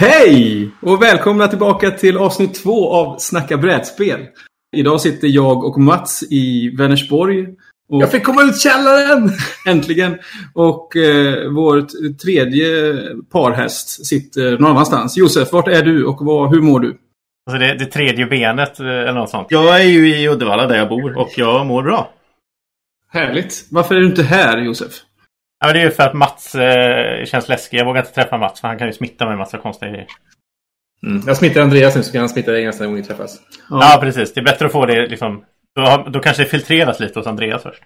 Hej! Och välkomna tillbaka till avsnitt två av Snacka brädspel. Idag sitter jag och Mats i Vänersborg. Och Jag fick komma ut källaren! äntligen! Och eh, vår tredje parhäst sitter någon annanstans. Josef, vart är du och vad, hur mår du? Alltså det, det tredje benet eh, eller något sånt. Jag är ju i Uddevalla där jag bor och jag mår bra. Härligt. Varför är du inte här, Josef? Ja, det är ju för att Mats eh, känns läskig. Jag vågar inte träffa Mats för han kan ju smitta med en massa konstiga grejer. Mm. Jag smittar Andreas nu så kan han smitta dig nästa gång vi träffas. Ja. precis. Det är bättre att få det liksom. Då, då kanske det filtreras lite hos Andreas först.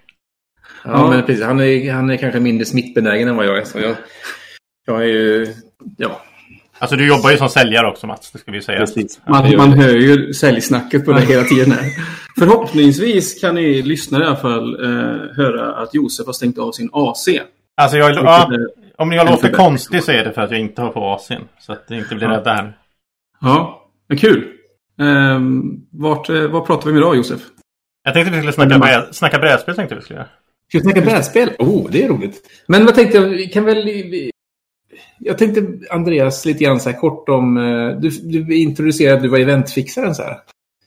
Ja, Ja. men precis. Han är, han är kanske mindre smittbenägen än vad jag är. Så jag, jag är ju... Ja. Alltså du jobbar ju som säljare också Mats, det ska vi ju säga. Precis. Man, man hör ju säljsnacket på det hela tiden. Här. Förhoppningsvis kan ni lyssnare i alla fall eh, höra att Josef har stängt av sin AC. Alltså jag, ja, om jag låter konstig så är det för att jag inte har på AC'n. Så att det inte blir Ja. rädda här. Ja, men kul. Ehm, vart, eh, vad pratar vi om idag, Josef? Jag tänkte vi skulle snacka, bräd, snacka brädspel tänkte vi skulle göra. Ska vi snacka brädspel? Oh, det är roligt. Men vad tänkte jag? Vi kan väl... vi- Jag tänkte Andreas lite grann så här kort om... eh, Du, du introducerade att du var eventfixaren så här.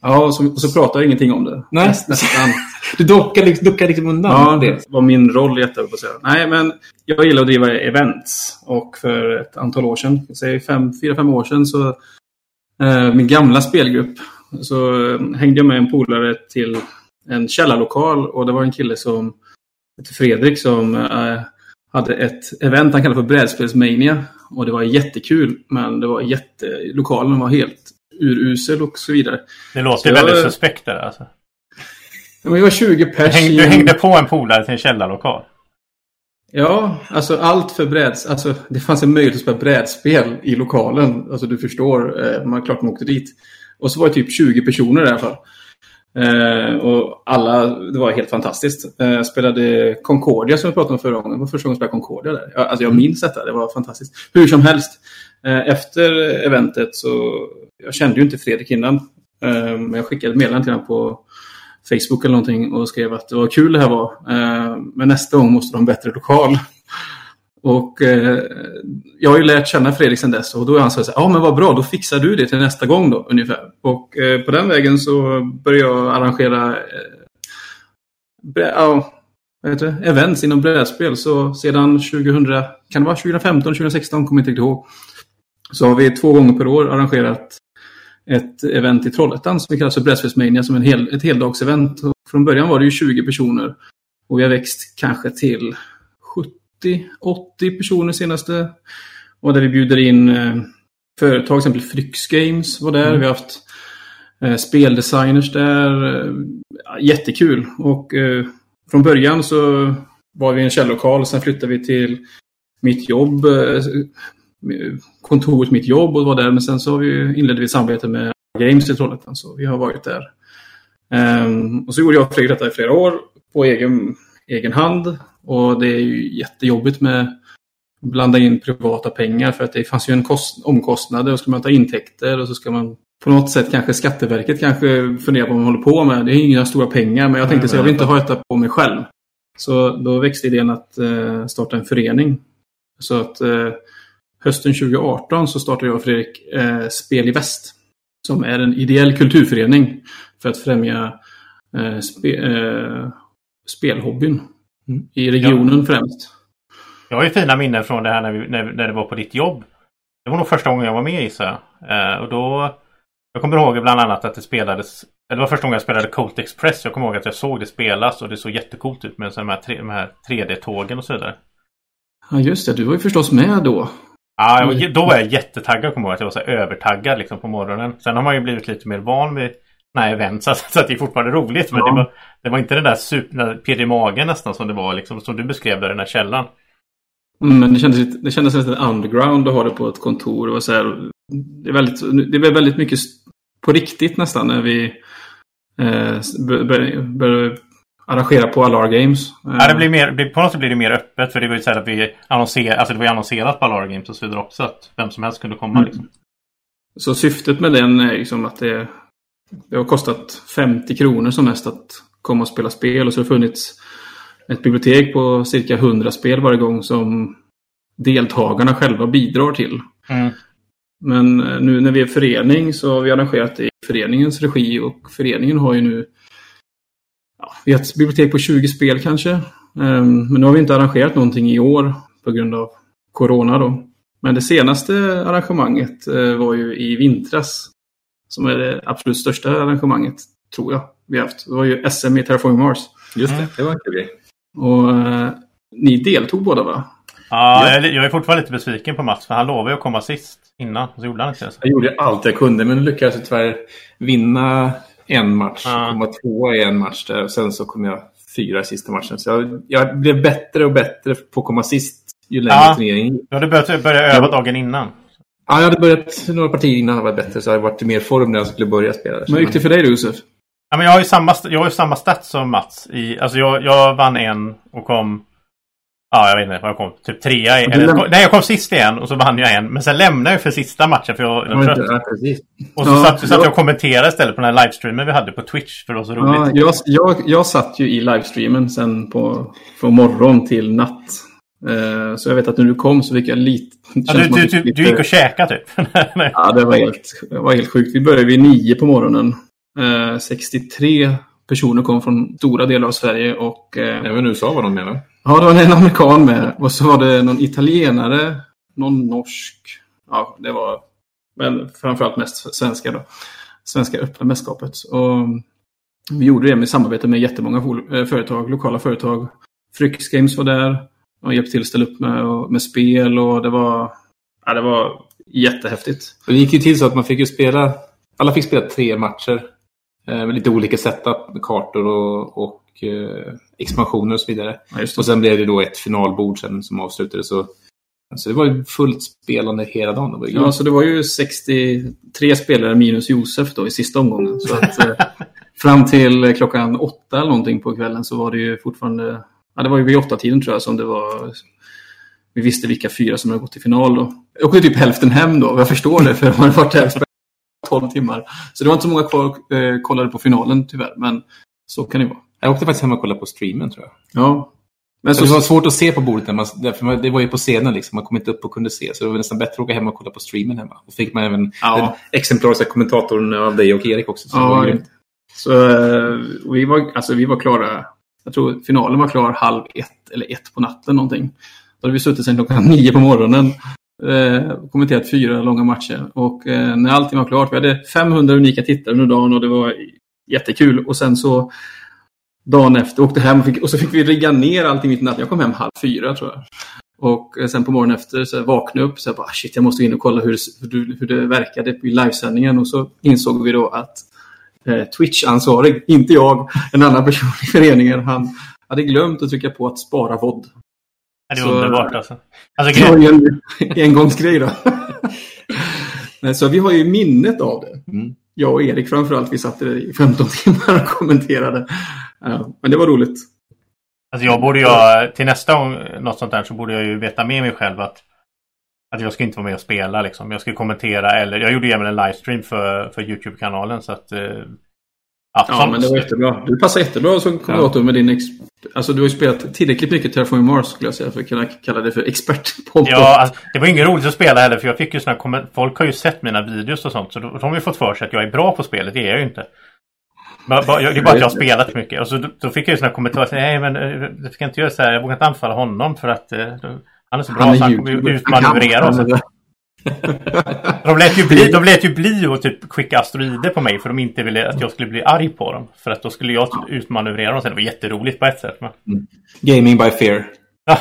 Ja, och så, och så pratar jag ingenting om det. Nej. Näst, nästan. Du duckar, liksom- duckar liksom undan Ja, det. var min roll i detta, jag på att säga. Nej, men jag gillar att driva events. Och för ett antal år sedan, säg fem, fyra, fem år sedan, så eh, min gamla spelgrupp, så eh, hängde jag med en polare till en källarlokal och det var en kille som hette Fredrik som eh, hade ett event han kallade för Brädspelsmania. Och det var jättekul, men det var jätte... Lokalen var helt urusel och så vidare. Det låter ju Så jag- väldigt suspekt där alltså. Vi var 20 Du pers. hängde, i du hängde på en polare till en källarlokal. Ja, alltså allt för bräds... Alltså det fanns en möjlighet att spela brädspel i lokalen. Alltså du förstår, eh, man klart man åkte dit. Och så var det typ 20 personer i alla fall. Eh, och alla, det var helt fantastiskt. Eh, spelade Concordia som vi pratade om förra gången. Det var första gången jag spelade Concordia där. Jag, alltså jag minns detta, det var fantastiskt. Hur som helst, eh, efter eventet så... Jag kände ju inte Fredrik innan. Eh, men jag skickade ett meddelande till honom på Facebook eller någonting och skrev att det var kul det här var. Eh, men nästa gång måste de ha en bättre lokal. Och eh, jag har ju lärt känna Fredrik sedan dess och då är han så här, ja men vad bra, då fixar du det till nästa gång då ungefär. Och eh, på den vägen så började jag arrangera ja, vad heter det? events inom brädspel. Så sedan 2000, kan det vara 2015, 2016, kommer jag inte riktigt ihåg. Så har vi två gånger per år arrangerat ett event i Trollhättan som vi kallar för Brädspelsmania som en hel, ett heldagsevent. Och från början var det ju 20 personer. Och vi har växt kanske till 70-80 personer senaste. Och där vi bjuder in eh, företag, till exempel Fryx Games var där. Mm. Vi har haft eh, speldesigners där. Eh, jättekul. Och eh, från början så var vi i en källokal. Sen flyttade vi till mitt jobb. Kontoret mitt jobb och var där. Men sen så har vi, inledde vi samarbete med Games i Trollhättan. Så vi har varit där. Ehm, och så gjorde jag och Fredrik detta i flera år på egen, egen hand. Och det är ju jättejobbigt med att blanda in privata pengar för att det fanns ju en kost, omkostnader och ska man ta intäkter och så ska man på något sätt kanske Skatteverket kanske fundera på vad man håller på med. Det är inga stora pengar men jag tänkte så jag vill inte ha detta på mig själv. Så då växte idén att eh, starta en förening. Så att eh, hösten 2018 så startade jag och Fredrik eh, Spel i Väst. Som är en ideell kulturförening för att främja eh, spe, eh, spelhobbyn. Mm. I regionen främst. Jag har ju fina minnen från det här när, vi, när, när det var på ditt jobb. Det var nog första gången jag var med gissar jag. Eh, och då... Jag kommer ihåg bland annat att det spelades... Det var första gången jag spelade Colt Express. Jag kommer ihåg att jag såg det spelas och det såg jättecoolt ut med de här 3D-tågen och så vidare. Ja just det, du var ju förstås med då. Ja, jag var, då var jag jättetaggad kommer jag ihåg. Att jag var så övertaggad liksom på morgonen. Sen har man ju blivit lite mer van vid sådana här event. Så, så att det är fortfarande roligt. Men Ja. det, var, det var inte den där super, pirr i magen nästan som det var liksom. Som du beskrev där i den här källan. Mm, Men det kändes, lite, det kändes lite underground att ha det på ett kontor. Och så här, det, är väldigt, det är väldigt mycket på riktigt nästan när vi eh, började bör, arrangera på Alar Games. Ja, det blir mer, på något sätt blir det mer öppet. För det var ju så att vi annonserade, alltså det var annonserat på Alara Games och så vidare också. Att vem som helst kunde komma Mm. liksom. Så syftet med den är liksom att det, det har kostat 50 kronor som mest att komma och spela spel. Och så har det funnits ett bibliotek på cirka 100 spel varje gång som deltagarna själva bidrar till. Mm. Men eh, nu när vi är förening så har vi arrangerat det i föreningens regi och föreningen har ju nu ett bibliotek på 20 spel kanske. Ehm, Men nu har vi inte arrangerat någonting i år på grund av Corona då. Men det senaste arrangemanget eh, var ju i vintras. Som är det absolut största arrangemanget, tror jag, vi har haft. Det var ju SM i Terraforming Mars. Just Mm. det, det var en kul grej. Och eh, ni deltog båda va? Ja, jag, är- fortfarande lite besviken på Mats för han lovade ju att komma sist innan. Så gjorde han inte det. Jag gjorde allt jag kunde, men lyckades tyvärr vinna en match. Ja. Komma tvåa i en match där. Och sen så kom jag fyra i sista matchen. Så jag, jag blev bättre och bättre på att komma sist ju längre Ja. turneringen gick. Du hade börjat börja öva dagen innan. Ja, jag hade börjat några partier innan jag var bättre, så jag hade varit i mer form när jag skulle börja spela. Men hur gick det för dig då, Josef? Ja, men jag har ju samma, jag har ju samma stats som Mats. I, alltså jag, jag vann en och kom... Ja, jag vet inte jag kom. Typ trea. du Eller, läm- nej, jag kom sist i en och så vann jag en. Men sen lämnade jag för sista matchen för jag var trött. ja. Och så Ja, satt, så satt jag- och kommenterade istället på den här livestreamen vi hade på Twitch. För det var så roligt. Ja, jag, jag, jag satt ju i livestreamen sen på, från morgon till natt. Eh, så jag vet att när du kom så fick jag lite... Ja, du, du, du, du lite- gick och käkade typ. Ja, det var helt, det var helt sjukt. Vi började vid nio på morgonen. Eh, 63 personer kom från stora delar av Sverige och... Eh, Även USA var de med, va? ja, det var en amerikan med. Och så var det någon italienare, någon norsk. Ja, det var... Men framförallt mest svenska då. Svenska öppna mästerskapet. Och vi gjorde det med samarbete med jättemånga eh, företag, lokala företag. Fryx Games var där och hjälpte till att ställa upp med, och, med spel och det var... Ja, det var jättehäftigt. Och det gick ju till så att man fick ju spela... Alla fick spela tre matcher. Eh, med lite olika setup med kartor och, och eh, expansioner och så vidare. Ja. Och sen blev det då ett finalbord sen som avslutades. Så, så det var ju fullt spelande hela dagen. Det var ju Ja, så det var ju 63 spelare minus Josef då i sista omgången. Så att, eh, fram till klockan åtta eller någonting på kvällen så var det ju fortfarande... Ja, det var ju vid åtta tiden tror jag som det var... Vi visste vilka fyra som hade gått till final då. Jag åkte typ hälften hem då, jag förstår det för man hade varit spelat 12 timmar. Så det var inte så många kvar eh, kollade på finalen tyvärr, men så kan det vara. Jag åkte faktiskt hem och kollade på streamen tror jag. Ja. Men Så det var svårt att se på bordet. När man, man, det var ju på scenen liksom. Man kom inte upp och kunde se. Så det var nästan bättre att åka hem och kolla på streamen hemma. Då fick man även Ja. en exemplariska kommentatorn av dig och Erik också. Så var Ja, grymt. så eh, vi, var, alltså, vi var klara. Jag tror finalen var klar halv ett eller ett på natten någonting. Då hade vi suttit sedan klockan nio på morgonen. Eh, kommenterat fyra långa matcher. Och eh, när allting var klart, vi hade 500 unika tittare under dagen och det var jättekul. Och sen så dagen efter åkte hem och, fick, och så fick vi rigga ner allting mitt i natten. Jag kom hem halv fyra tror jag. Och eh, sen på morgonen efter så vaknade jag upp och så bara, shit, jag måste in och kolla hur, det- hur, det- hur det verkade i livesändningen. Och så insåg vi då att eh, Twitch-ansvarig, inte jag, en annan person i föreningen, han hade glömt att trycka på att spara VOD. Det är Så- underbart alltså. alltså Det var ju en engångsgrej då. Så vi har ju minnet av det. Mm. Jag och Erik framförallt, vi satt i 15 timmar och kommenterade. Men det var roligt. alltså jag borde ju, till nästa gång något sånt där så borde jag ju veta med mig själv att att jag ska inte vara med och spela liksom. Jag ska kommentera eller jag gjorde även en livestream för, för Youtube-kanalen så att... eh, Ja, Ja, men det var jättebra. Du passar jättebra som kommentator med din... Alltså, du har ju spelat tillräckligt mycket Terraforming Mars skulle jag säga för att kunna kalla det för expertpodd. Ja, alltså, det var inget roligt att spela heller för jag fick ju såna komment- Folk har ju sett mina videos och sånt så de har ju fått för sig att jag är bra på spelet. Det är jag ju inte. Bara- bara- jag- Det är bara att jag har spelat mycket. Och så då, då fick jag ju såna kommentarer. Nej men eh, du ska inte göra så här. Jag vågar inte anfalla honom för att eh, han är så bra så han kommer utmanövrera oss. De lät, ju bli, de lät ju bli att typ skicka asteroider på mig för de inte ville att jag skulle bli arg på dem. För att då skulle jag typ utmanövrera dem sen. Det var jätteroligt på ett sätt. Men... Gaming by fear. Ja,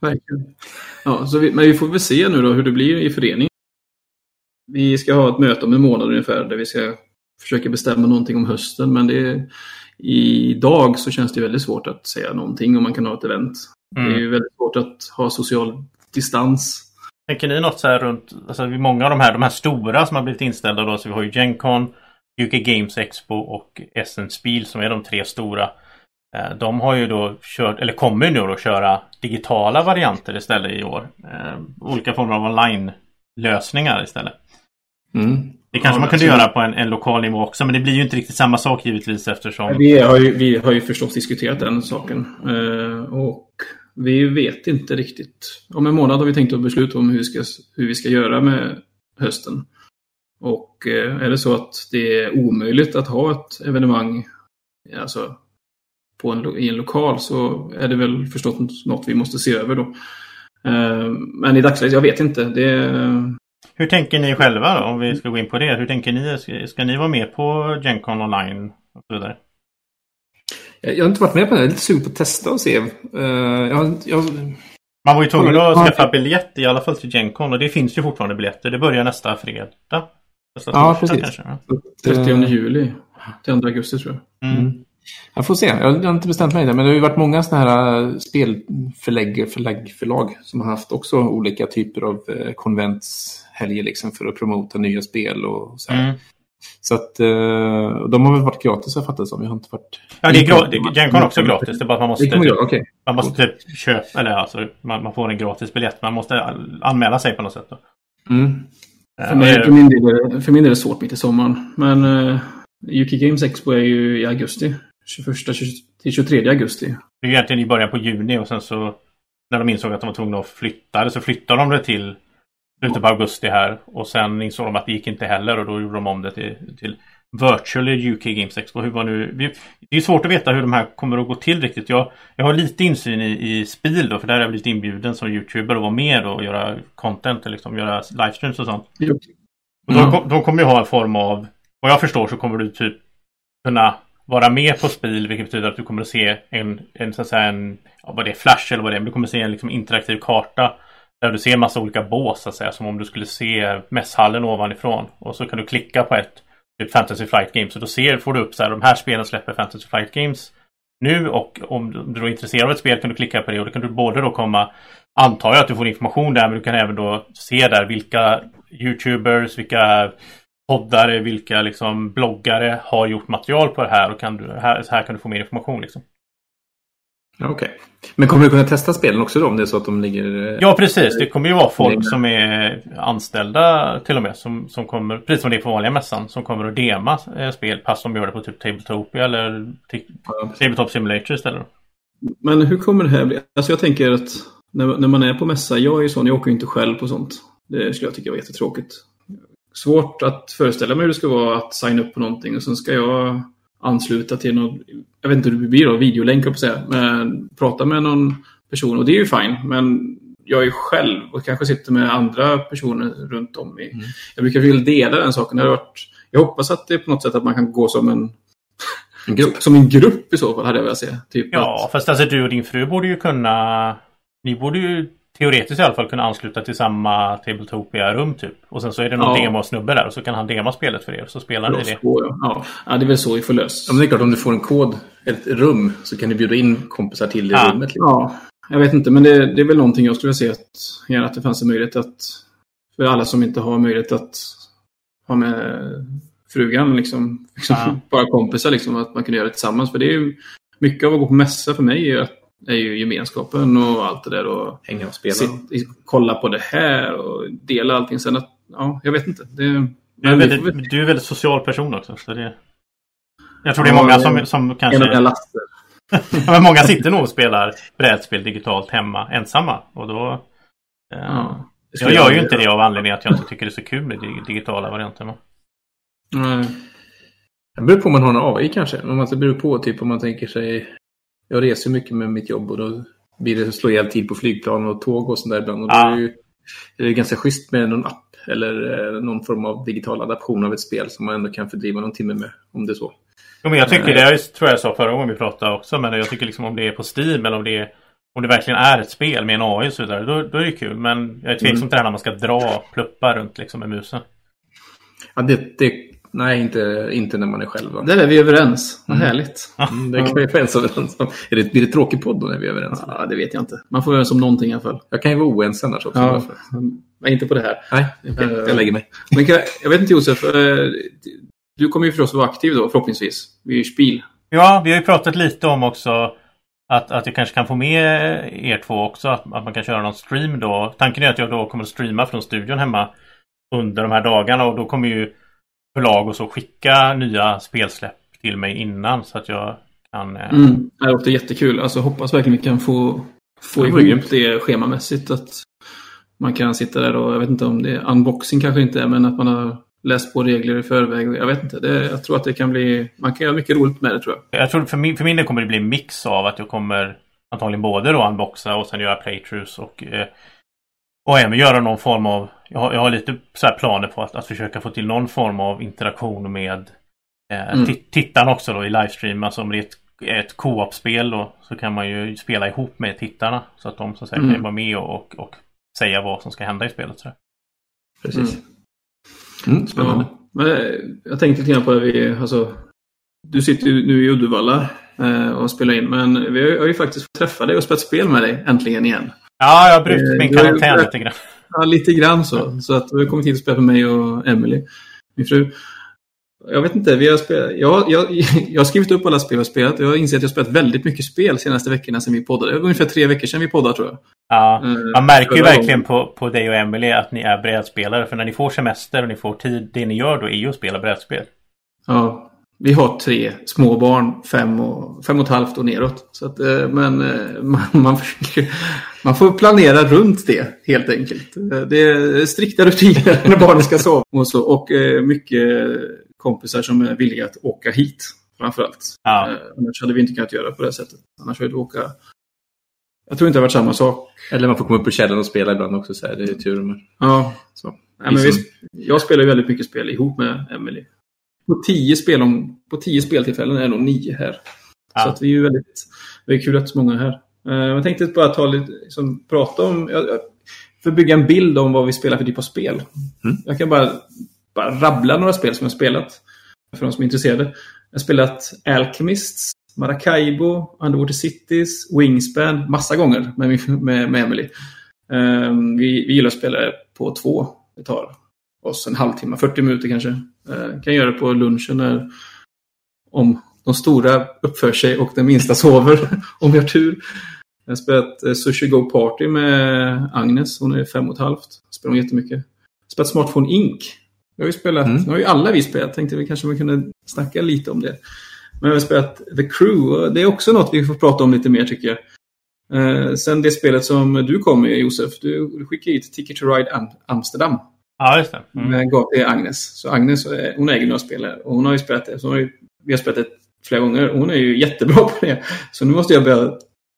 Verkligen. Ja, så vi, men vi får väl se nu då hur det blir i föreningen. Vi ska ha ett möte om en månad ungefär där vi ska försöka bestämma någonting om hösten. Men det är, idag så känns det väldigt svårt att säga någonting om man kan ha ett event. Det är mm. ju väldigt svårt att ha social distans. Tänker ni något så här runt, alltså många av de här, de här stora som har blivit inställda då, så vi har ju Gencon, UK Games Expo och Essen Spiel som är de tre stora. Eh, De har ju då kört, eller kommer nu då köra digitala varianter istället i år. Eh, Olika former av online-lösningar istället. Mm. Det kanske Ja, man kunde göra på en, en lokal nivå också, men det blir ju inte riktigt samma sak givetvis eftersom... Vi har ju, vi har ju förstås diskuterat den saken. Eh, och vi vet inte riktigt. Om en månad har vi tänkt att besluta om hur vi ska, hur vi ska göra med hösten. Och eh, är det så att det är omöjligt att ha ett evenemang alltså, på en, i en lokal så är det väl förstås något vi måste se över då. Eh, men i dagsläget, jag vet inte. Det, hur tänker ni själva då, om vi ska gå in på det? Hur tänker ni? Ska, ska ni vara med på Gencon online och så vidare? Jag har inte varit med på det. Jag är lite sugen på att testa och se. Uh, jag, jag... Man var ju tvungen att skaffa biljett i alla fall till Gencon och det finns ju fortfarande biljetter. Det börjar nästa fredag. Nästa ja, precis. Kanske, ja. 30 juli till 2 augusti tror jag. Mm. Mm. Jag får se. Jag har inte bestämt mig där. Men det har ju varit många sådana här äh, spelförlägg, förlägg, förlag som har haft också olika typer av konventshelger liksom för att promota nya spel och så mm. Så att uh, de har väl varit gratis jag fattar som. Jag har inte varit... Ja, det är gratis. Gencon också gratis. Det är bara att man måste, typ, okay. man måste typ köpa, eller alltså man, man, får en gratis biljett. Man måste anmäla sig på något sätt. Då. Mm. För, mig, för, min del, för min del är det svårt mitt i sommaren. Men uh, UK Games Expo är ju i augusti. 21 till 23 augusti. Det är egentligen i början på juni och sen så när de insåg att de var tvungna att flytta så flyttade de det till slutet på augusti här och sen insåg de att det gick inte heller och då gjorde de om det till, till Virtual UK Games Expo. Hur var nu, det är svårt att veta hur de här kommer att gå till riktigt. Jag, jag har lite insyn i, i Spil då, för där har jag blivit inbjuden som YouTuber och vara med och göra content, liksom göra livestreams och sånt. Mm. Och de, de kommer ju ha en form av, vad jag förstår så kommer du typ kunna vara med på spel, vilket betyder att du kommer att se en, en, så att säga, en ja, vad det är, flash eller vad det är, men du kommer att se en liksom, interaktiv karta där du ser massa olika bås, så att säga, som om du skulle se mässhallen ovanifrån. Och så kan du klicka på ett typ Fantasy Flight Games och då ser, får du upp så här, de här spelen släpper Fantasy Flight Games nu och om du är intresserad av ett spel kan du klicka på det och då kan du både då komma Antar jag att du får information där men du kan även då se där vilka Youtubers, vilka poddare, vilka liksom bloggare har gjort material på det här och kan du, här, här kan du få mer information. Liksom. Okej. Okay. Men kommer du kunna testa spelen också då om det är så att de ligger... Eh, ja precis, det kommer ju vara folk som är anställda till och med som, som kommer, precis som det är på vanliga mässan, som kommer att dema eh, spel fast de gör det på typ Tabletopia eller ja. Tabletop Simulator istället. Men hur kommer det här bli? Alltså jag tänker att när, när man är på mässa, jag är ju sån, jag åker inte själv på sånt. Det skulle jag tycka var jättetråkigt svårt att föreställa mig hur det ska vara att signa upp på någonting och sen ska jag ansluta till någon, jag vet inte hur det blir då, videolänk på säga, men prata med någon person och det är ju fine. Men jag är själv och kanske sitter med andra personer runt om. I, mm. Jag brukar vilja dela den saken. Det har varit, jag hoppas att det är på något sätt att man kan gå som en en grupp. Som en grupp i så fall hade jag velat säga. Typ ja, att... fast alltså du och din fru borde ju kunna... Ni borde ju teoretiskt i alla fall kunna ansluta till samma Tabletopia-rum typ. Och sen så är det någon ja. demosnubbe där och så kan han dema spelet för er. Så spelar ni det. Ja. ja, det är väl så vi får löst. Ja, men det är klart, om du får en kod, ett rum, så kan du bjuda in kompisar till i ja. rummet. Liksom. Ja, jag vet inte, men det, det, är väl någonting jag skulle se att gärna att det fanns en möjlighet att för alla som inte har möjlighet att ha med frugan liksom, liksom ja. bara kompisar liksom, att man kan göra det tillsammans. För det är ju mycket av att gå på mässa för mig är att är ju gemenskapen och allt det där. Och Hänga och spela. Sitt, kolla på det här och dela allting. Sen att, ja, jag vet inte. Det, du, är väldigt, du är en väldigt social person också. Så det, jag tror det är många som, som kanske... En laster. men många sitter nog och spelar brädspel digitalt hemma ensamma. Och då... Eh, ja, jag gör ju inte det av anledning att jag inte tycker det är så kul med digitala varianter. Nej. Det beror på om man har en AI kanske. Om man, det beror på typ om man tänker sig jag reser mycket med mitt jobb och då blir det slå ihjäl tid på flygplan och tåg och sånt där ibland. Och ja. då är det, ju, är det ganska schysst med någon app eller eh, någon form av digital adaption av ett spel som man ändå kan fördriva någon timme med om det är så. Jo, men jag tycker det, jag tror jag sa förra gången vi pratade också, men jag tycker liksom om det är på Steam eller om det är om det verkligen är ett spel med en AI och så vidare, då, då är det kul. Men jag är tveksam mm. till det här när man ska dra pluppar runt liksom med musen. Ja, det, det Nej, inte, inte när man är själv. Va? Där är vi överens. Vad mm. härligt. Mm, det kan vi vara överens om. Är det, blir det tråkig podd då när vi är överens? Ja, det vet jag inte. Man får vara överens om någonting i alla fall. Jag kan ju vara oense annars också. Ja, men inte på det här. Nej, okay. jag lägger mig. Men jag, jag vet inte Josef, eh, du kommer ju förstås vara aktiv då förhoppningsvis vid Spiel. Ja, vi har ju pratat lite om också att, att jag kanske kan få med er två också. Att, att man kan köra någon stream då. Tanken är att jag då kommer att streama från studion hemma under de här dagarna och då kommer ju förlag och så skicka nya spelsläpp till mig innan så att jag kan... Eh... Mm, det låter jättekul. Alltså hoppas verkligen vi kan få, få ihop det schemamässigt. Att man kan sitta där och, jag vet inte om det är unboxing kanske inte är, men att man har läst på regler i förväg. Jag vet inte. Det, jag tror att det kan bli... Man kan göra mycket roligt med det tror jag. Jag tror för min, för min del kommer det bli en mix av att jag kommer antagligen både då unboxa och sen göra playthroughs och eh, och även göra någon form av... Jag har, jag har lite så planer på att, att försöka få till någon form av interaktion med eh, mm. tittarna också då i livestream. Alltså om det är ett, ett co-op-spel då så kan man ju spela ihop med tittarna. Så att de så att säga, mm. kan vara med och, och, och, säga vad som ska hända i spelet. Så. Precis. Mm. Mm, spännande. Ja. Men eh, jag tänkte lite grann på det vi, alltså, du sitter ju nu i Uddevalla eh, och spelar in, men vi har ju faktiskt fått träffa dig och spelat spel med dig äntligen igen. Ja, jag har brutit min eh, karantän lite grann. Ja, lite grann så. Så att du har kommit hit och spelat med mig och Emily, min fru. Jag vet inte, vi har spelat, jag, jag, jag har skrivit upp alla spel jag har spelat. Jag har insett att jag har spelat väldigt mycket spel de senaste veckorna sedan vi poddade. Det var ungefär tre veckor sedan vi poddade tror jag. Ja, eh, man märker ju verkligen på, på dig och Emily att ni är brädspelare. För när ni får semester och ni får tid, det ni gör då är ju att spela brädspel. Ja, vi har tre små barn, fem och, fem och ett halvt och neråt. Så att, eh, men eh, man, man, försöker, man får planera runt det helt enkelt. Det är strikta rutiner när barnen ska sova och, så, och mycket kompisar som är villiga att åka hit framförallt. Ja. Annars hade vi inte kunnat göra på det sättet. Annars hade vi åka jag tror inte det har varit samma sak. Eller man får komma upp på källaren och spela ibland också. Så här. Det är tur. Ja. Så. Nej, men vi, jag spelar väldigt mycket spel ihop med Emily. På tio, spel om, på tio speltillfällen är det nog nio här. Ja. Så att vi är ju väldigt... Det är kul att så många är här. Uh, jag tänkte bara ta lite, liksom, prata om... För att bygga en bild om vad vi spelar för typ av spel. Mm. Jag kan bara, bara rabbla några spel som jag spelat. För de som är intresserade. Jag har spelat Alchemists, Maracaibo, Underwater Cities, Wingspan massa gånger med, med, med Emily. Um, vi, vi gillar att spela på två. Det tar oss en halvtimme, 40 minuter kanske. Uh, kan göra det på lunchen när, om de stora uppför sig och den minsta sover, om vi har tur. Jag har spelat uh, Sushi Go Party med Agnes, hon är fem och ett halvt. Spelar hon jättemycket. Jag har spelat Smartphone Inc. Vi har ju spelat, mm. nu har ju alla vi spelat, tänkte vi kanske man kunde snacka lite om det. Men vi har spelat The Crew. Det är också något vi får prata om lite mer tycker jag. Eh, sen det spelet som du kom med Josef. Du skickade hit Ticket to Ride Am Amsterdam. Ja, just det. Mm. Gav till Agnes. Så Agnes hon äger några spel Och hon har ju spelat det. Så har ju, vi har spelat det flera gånger. Och hon är ju jättebra på det. Så nu måste jag börja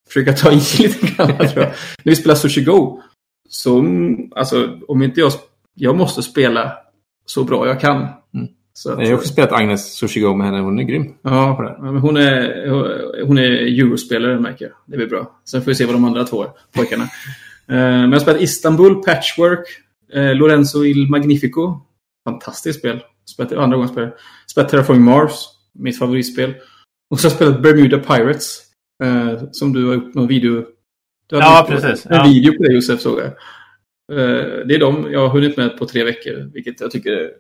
försöka ta i lite grann. tror jag. När vi spelar Sushi Go. Så alltså, om inte jag... Jag måste spela så bra jag kan. Mm. Så att, jag har också spelat Agnes Sushi Go med henne. Hon är grym. Ja, hon är, hon är eurospelare märker jag. Det blir bra. Sen får vi se vad de andra två är, pojkarna. Eh, men jag har spelat Istanbul, Patchwork, eh, Lorenzo Il Magnifico. Fantastiskt spel. Spelat andra gången spel. Spelat Terraforming Mars, mitt favoritspel. Och så har jag spelat Bermuda Pirates. Eh, som du har gjort någon video. Ja, precis. En ja. video på det Josef såg jag. Det är de jag har hunnit med på tre veckor. Vilket jag tycker är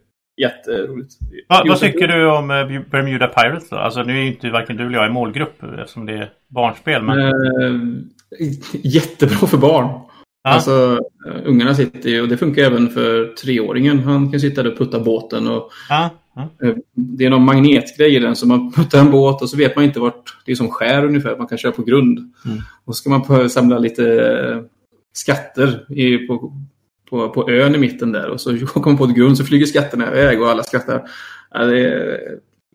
jätteroligt. Va, vad tycker du om eh, Bermuda Pirates då? Alltså nu är ju inte varken du eller jag i målgrupp eftersom det är barnspel. Men... Eh, jättebra för barn. Ja. Alltså ungarna sitter ju och det funkar även för treåringen. Han kan sitta där och putta båten. Och, ja. Ja. Eh, det är någon magnetgrej i den så man puttar en båt och så vet man inte vart det är som skär ungefär. Man kan köra på grund. Mm. Och så ska man samla lite skatter i, på, på, på ön i mitten där och så kommer man på ett grund så flyger skatterna iväg och alla skrattar. Ja, det är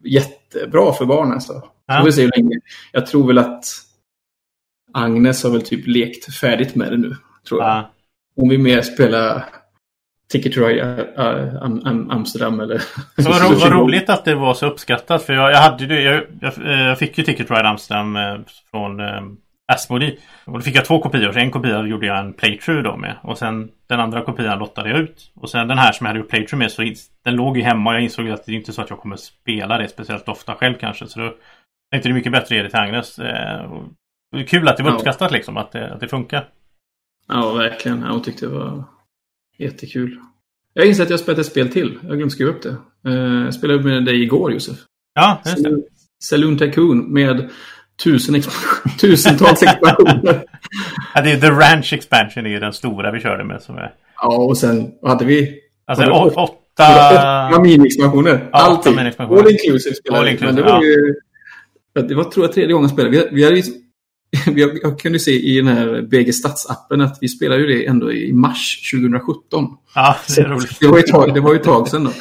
jättebra för barn alltså. Ja. Så länge. Jag tror väl att Agnes har väl typ lekt färdigt med det nu. Tror jag. Ja. Hon vill mer spela Ticket to Ride Amsterdam eller... Så vad, vad roligt att det var så uppskattat för jag, jag hade det, jag, jag, jag, fick ju Ticket to Ride Amsterdam eh, från eh, Asmodee. Och då fick jag två kopior. Så en kopia gjorde jag en playthrough då med. Och sen den andra kopian lottade jag ut. Och sen den här som jag hade gjort playthrough med så den låg ju hemma. Och jag insåg att det är inte så att jag kommer spela det speciellt ofta själv kanske. Så då tänkte det är mycket bättre att ge det till Agnes. Eh, är kul att det var uppskattat liksom. Att det, att det funkar. Ja, verkligen. hon tyckte det var jättekul. Jag inser att jag spelat ett spel till. Jag glömde skriva upp det. Eh, jag spelade med dig igår, Josef. Ja, just det. Saloon Tycoon med tusen expansion, tusentals expansioner. ja, det är The Ranch Expansion är ju den stora vi körde med. Som är... Ja, och sen vad hade vi? Alltså, åtta... åtta mini-expansioner. Ja, Allting. Mini All inclusive spelade All inclusive, Men det var ja. ju... Det var tror jag tredje gången jag spelade. Vi, vi hade jag, jag kunde se i den här BG Stats-appen att vi spelade ju det ändå i mars 2017. Ja, det är roligt. Det var ju ett tag, det var ju ett tag sedan då.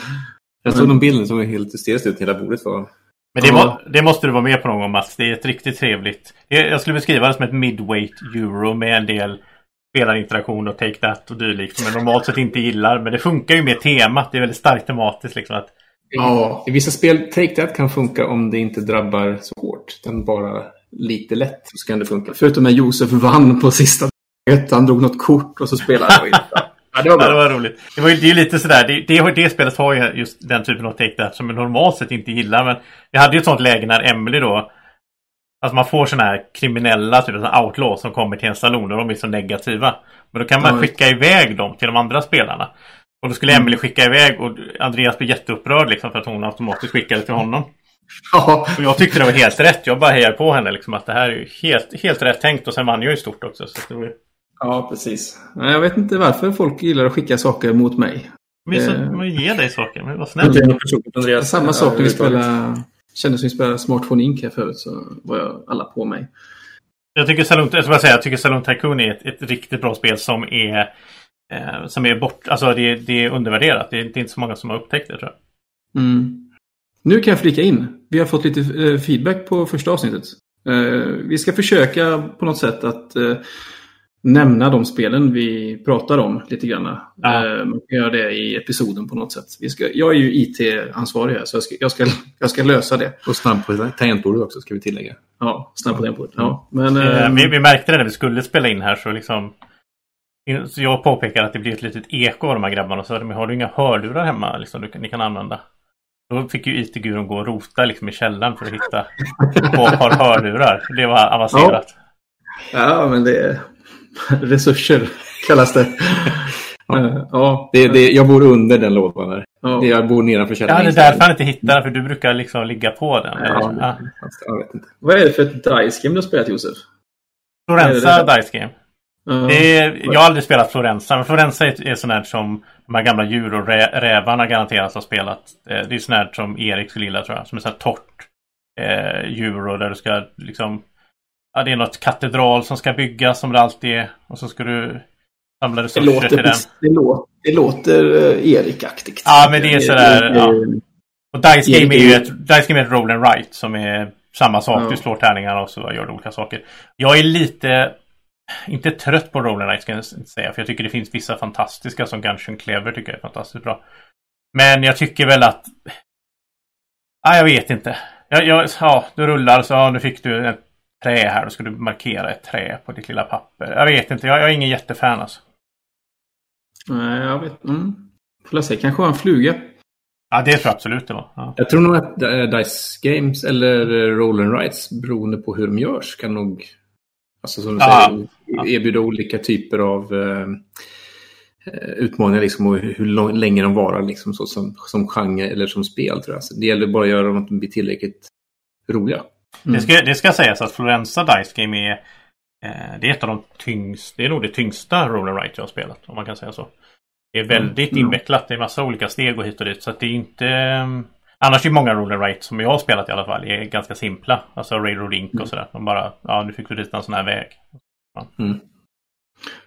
Jag såg någon bild som var helt hysteriskt ut. Hela bordet var... Men det, må, det måste du vara med på någon gång Mats. Det är ett riktigt trevligt. Jag skulle beskriva det som ett midweight euro med en del spelarinteraktion och take that och dylikt som jag normalt sett inte gillar. Men det funkar ju med temat. Det är väldigt starkt tematiskt liksom. Att, Ja. I vissa spel, Take That kan funka om det inte drabbar så hårt. Utan bara lite lätt så kan det funka. Förutom när Josef vann på sista han drog något kort och så spelade han. Ja, det var ja, det var roligt. Det, var det är lite sådär. Det, det, det spelet har ju just den typen av take som jag normalt sett inte gillar. Men vi hade ju ett sånt läge när Emily då Alltså man får sådana här kriminella, typ outlaws som kommer till en salon och de är så negativa. Men då kan man Ja. skicka iväg dem till de andra spelarna. Och då skulle Mm. Emily skicka iväg och Andreas blev jätteupprörd liksom för att hon automatiskt skickade till honom. Ja, Och jag tyckte det var helt rätt. Jag bara hejar på henne liksom att det här är ju helt, helt rätt tänkt och sen vann jag ju stort också. Så det var ja, precis. Nej, Jag vet inte varför folk gillar att skicka saker mot mig. Men så, Eh. man ge dig saker, men var Det snäll. är personligt, Andreas. Samma sak när vi spelade, kändes som vi spelade Smartphone Inc här förut så var jag alla på mig. Jag tycker Saloon, jag ska bara säga, jag tycker Saloon Tycoon är ett, ett riktigt bra spel som är eh, som är bort, alltså det, det är undervärderat. Det är, det är inte så många som har upptäckt det tror jag. Mm. Nu kan jag flika in. Vi har fått lite eh, feedback på första avsnittet. Eh, vi ska försöka på något sätt att eh, nämna de spelen vi pratar om lite grann. Ja. Man kan göra det i episoden på något sätt. Vi ska, jag är ju IT-ansvarig här så jag ska, jag, ska, jag ska lösa det. Och snabb på tangentbordet också, ska vi tillägga. Ja, snabbt på på. Ja, men, eh, vi, vi märkte det när vi skulle spela in här så liksom så jag påpekar att det blir ett litet eko av de här grabbarna. Så har du inga hörlurar hemma liksom, du, ni kan använda? Då fick ju IT-gurun gå och rota liksom, i källaren för att hitta två par hörlurar. Det var avancerat. ja, men det är resurser kallas det. Eh, ja, Det, det, jag bor under den lådan där. ja. Jag bor nedanför Ja, källaren. det är därför han inte hittar den, för du brukar liksom ligga på den. eller? Ja, Ja. fast Jag vet inte. Vad är det för ett dice game du har spelat Josef? Florenza Dice Game. Det är, jag har aldrig spelat Florenza, men Florenza är, är sånt här som de här gamla djur och rä, rävarna garanterat har spelat. Eh, Det är sånt här som Erik skulle gilla tror jag. Som är sånt här torrt eh, djur och där du ska liksom... Ja, det är något katedral som ska byggas som det alltid är. Och så ska du samla Det resurser låter, till den. det låter, det låter eh, Erik-aktigt. Ja, men det är sådär, Det- det- ja. Och Dice Erik Game är är ju- ett, Dice Game är ett roll and write som är samma sak. Ja. Du slår tärningarna och så gör du olika saker. Jag är lite, inte trött på write ska jag inte säga. För jag tycker det finns vissa fantastiska som Gungeon Clever tycker jag är fantastiskt bra. Men jag tycker väl att... Ja, jag vet inte. Jag, jag, ja, du rullar så ja, nu fick du ett trä här. Då ska du markera ett trä på ditt lilla papper. Jag vet inte. Jag, jag är ingen jättefan alltså. Nej, jag vet. Mm. Får jag se, kanske var en fluga. Ja, det tror jag absolut det var. Ja. Jag tror nog att eh, Dice Games eller eh, Roll and Rights beroende på hur de görs kan nog alltså, som du Ja. säger, erbjuda olika typer av eh, eh, utmaningar liksom, och hur lång, länge de varar liksom, så, som, som genre eller som spel. Tror jag. Så det gäller bara att göra dem att de blir tillräckligt roliga. Mm. Det, ska, det ska sägas att Florenza Dice Game är, eh, det är ett av de tyngsta, det är nog det tyngsta roll and write jag har spelat, om man kan säga så. Det är väldigt Mm. invecklat, det är massa olika steg och hit och dit, så att det är inte... Annars är många roll and write som jag har spelat i alla fall är ganska simpla. Alltså Railroad Link och sådär. De bara, ja nu fick du rita en sån här väg.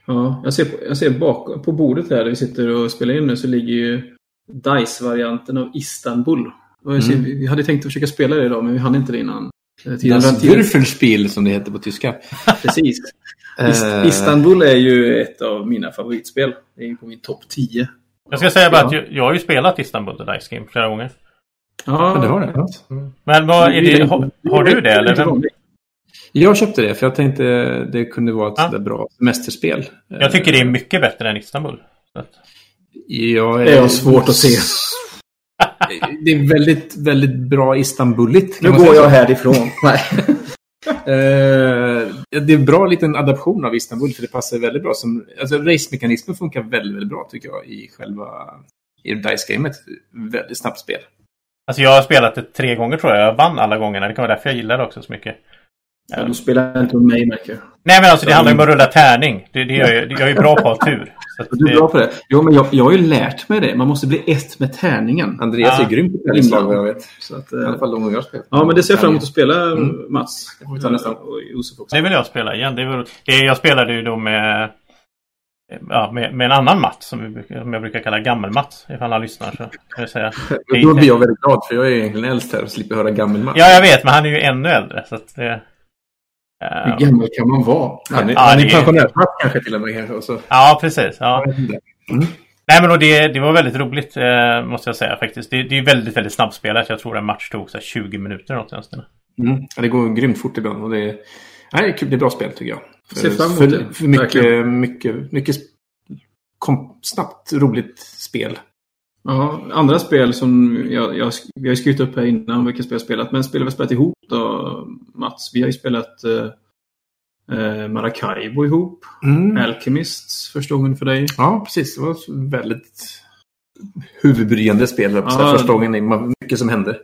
Ja, jag ser, på, jag ser bak på bordet här där vi sitter och spelar in nu så ligger ju DICE-varianten av Istanbul. Och jag ser, Mm. Vi hade tänkt att försöka spela det idag men vi hann inte det innan. eh, Das. Würfelspiel som det heter på tyska. Precis. Eh, Istanbul är ju ett av mina favoritspel. Det är ju på min topp 10. Jag ska säga bara Ja. att jag, jag har ju spelat Istanbul The Dice Game flera gånger. Ja, det har det. Ja. Men vad är det, har, har du det eller? Jag köpte det för jag tänkte det kunde vara ett Ja. sådär bra semesterspel. Jag tycker det är mycket bättre än Istanbul. Jag Det är svårt att se. Det är väldigt, väldigt bra Istanbuligt. Nu går jag så. härifrån. Nej. Eh, det är en bra liten adaption av Istanbul för det passar väldigt bra som... Alltså race-mekanismen funkar väldigt, väldigt bra tycker jag i själva... I Dice-gamet. Väldigt snabbt spel. Alltså jag har spelat det tre gånger tror jag. Jag vann alla gångerna. Det kan vara därför jag gillar det också så mycket. Ja, du spelar inte med mig jag. Nej men alltså det handlar ju om att rulla tärning. Det, det gör ju, jag är ju bra på att ha tur. Så att Du är det, bra på det. Jo, men jag, jag har ju lärt mig det. Man måste bli ett med tärningen. Andreas Ja. är grym på tärningslag vad jag vet. Så att, I alla fall de gånger jag spelat. ja, men det ser jag fram emot att spela, Mm. Mats. får vi ta nästa. Och Josef också. det vill jag spela igen. Det var, det, jag spelade ju då med, ja, med, med en annan Mats som, vi brukar, som jag brukar kalla Gammel-Mats. Ifall han lyssnar så kan jag säga. Då blir jag väldigt glad för jag är egentligen äldst här och slipper höra gammal man. Ja jag vet men han är ju ännu äldre. Så att det, eh, Hur gammal kan man vara? Han är, Ja, han det är är- pensionärsmatt kanske till och med. Kanske, och så. ja precis. Ja. Inte. Nej men det, det var väldigt roligt eh, måste jag säga faktiskt. Det, det är väldigt, väldigt snabbspelat. Jag tror en match tog så här 20 minuter något. Mm. Ja, det går grymt fort ibland. Och det, är, nej, det är kul. Det är bra spel tycker jag. Ser fram emot för, det. för mycket, Verkligen. mycket, mycket kom, snabbt, roligt spel. Ja, andra spel som jag, jag, vi har skrivit upp här innan vilka spel jag spelat. Men spel vi har spelat ihop då, Mats. Vi har ju spelat eh, eh, Maracaibo ihop. Mm. Alchemists första gången för dig. Ja, precis. Det var ett väldigt huvudbryande spel. Ja. Första gången. Mycket som hände.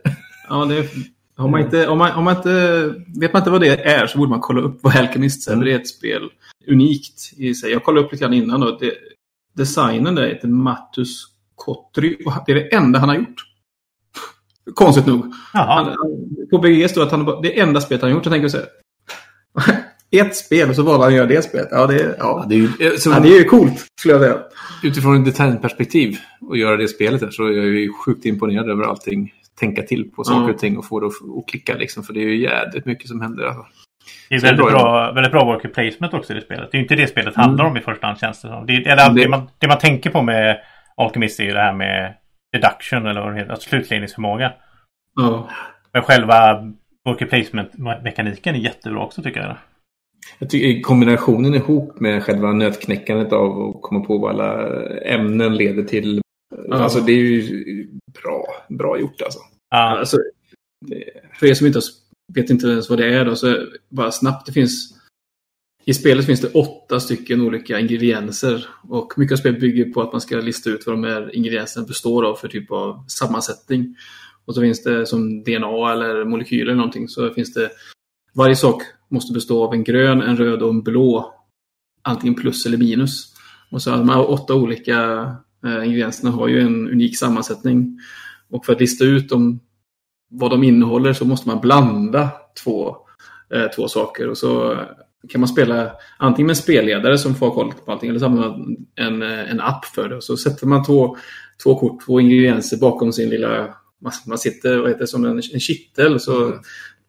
Ja, det, har man inte, om, man, om man inte vet man inte vad det är så borde man kolla upp vad. Mm. för Det är ett spel unikt i sig. Jag kollade upp lite grann innan. Då. Det, designen där heter Mattus Kotry. och Det är det enda han har gjort. Konstigt nog. Han, på BG står att han det är enda spelet han har gjort. Jag tänker så här. Ett spel och så valde han att göra det spelet. Ja, det, är- ja. det är ju, så, Ja, det är ju coolt, skulle jag säga. Utifrån ett designperspektiv och göra det spelet här, så är jag ju sjukt imponerad över allting. Tänka till på saker Ja. och ting och få det att, klicka liksom. För det är ju jädrigt mycket som händer. Alltså. Det är Så det är väldigt bra bra, väldigt bra worker placement också i det spelet. Det är ju inte det spelet handlar om i första hand känns det som. Det, eller, Det- det, man, det man tänker på med Alchemist är ju det här med deduction eller vad det heter, alltså slutledningsförmåga. Ja. Men själva worker placement-mekaniken är jättebra också tycker jag. Jag tycker kombinationen ihop med själva nötknäckandet av att komma på vad alla ämnen leder till. Ja. Alltså det är ju bra, bra gjort alltså. Ja, Alltså, för er som inte har- vet inte ens vad det är då, så bara snabbt. Det finns... I spelet finns det åtta stycken olika ingredienser. Och mycket av spelet bygger på att man ska lista ut vad de här ingredienserna består av för typ av sammansättning. Och så finns det som DNA eller molekyler eller någonting. Så finns det... Varje sak måste bestå av en grön, en röd och en blå. Antingen plus eller minus. Och så de här åtta olika ingredienserna har ju en unik sammansättning. Och för att lista ut dem, vad de innehåller så måste man blanda två, eh, två saker. Och så kan man spela antingen med en spelledare som får koll på allting eller så använder man en, eh, en app för det. Och så sätter man två, två kort, två ingredienser bakom sin lilla... Man, sitter vad heter som en, en kittel. Så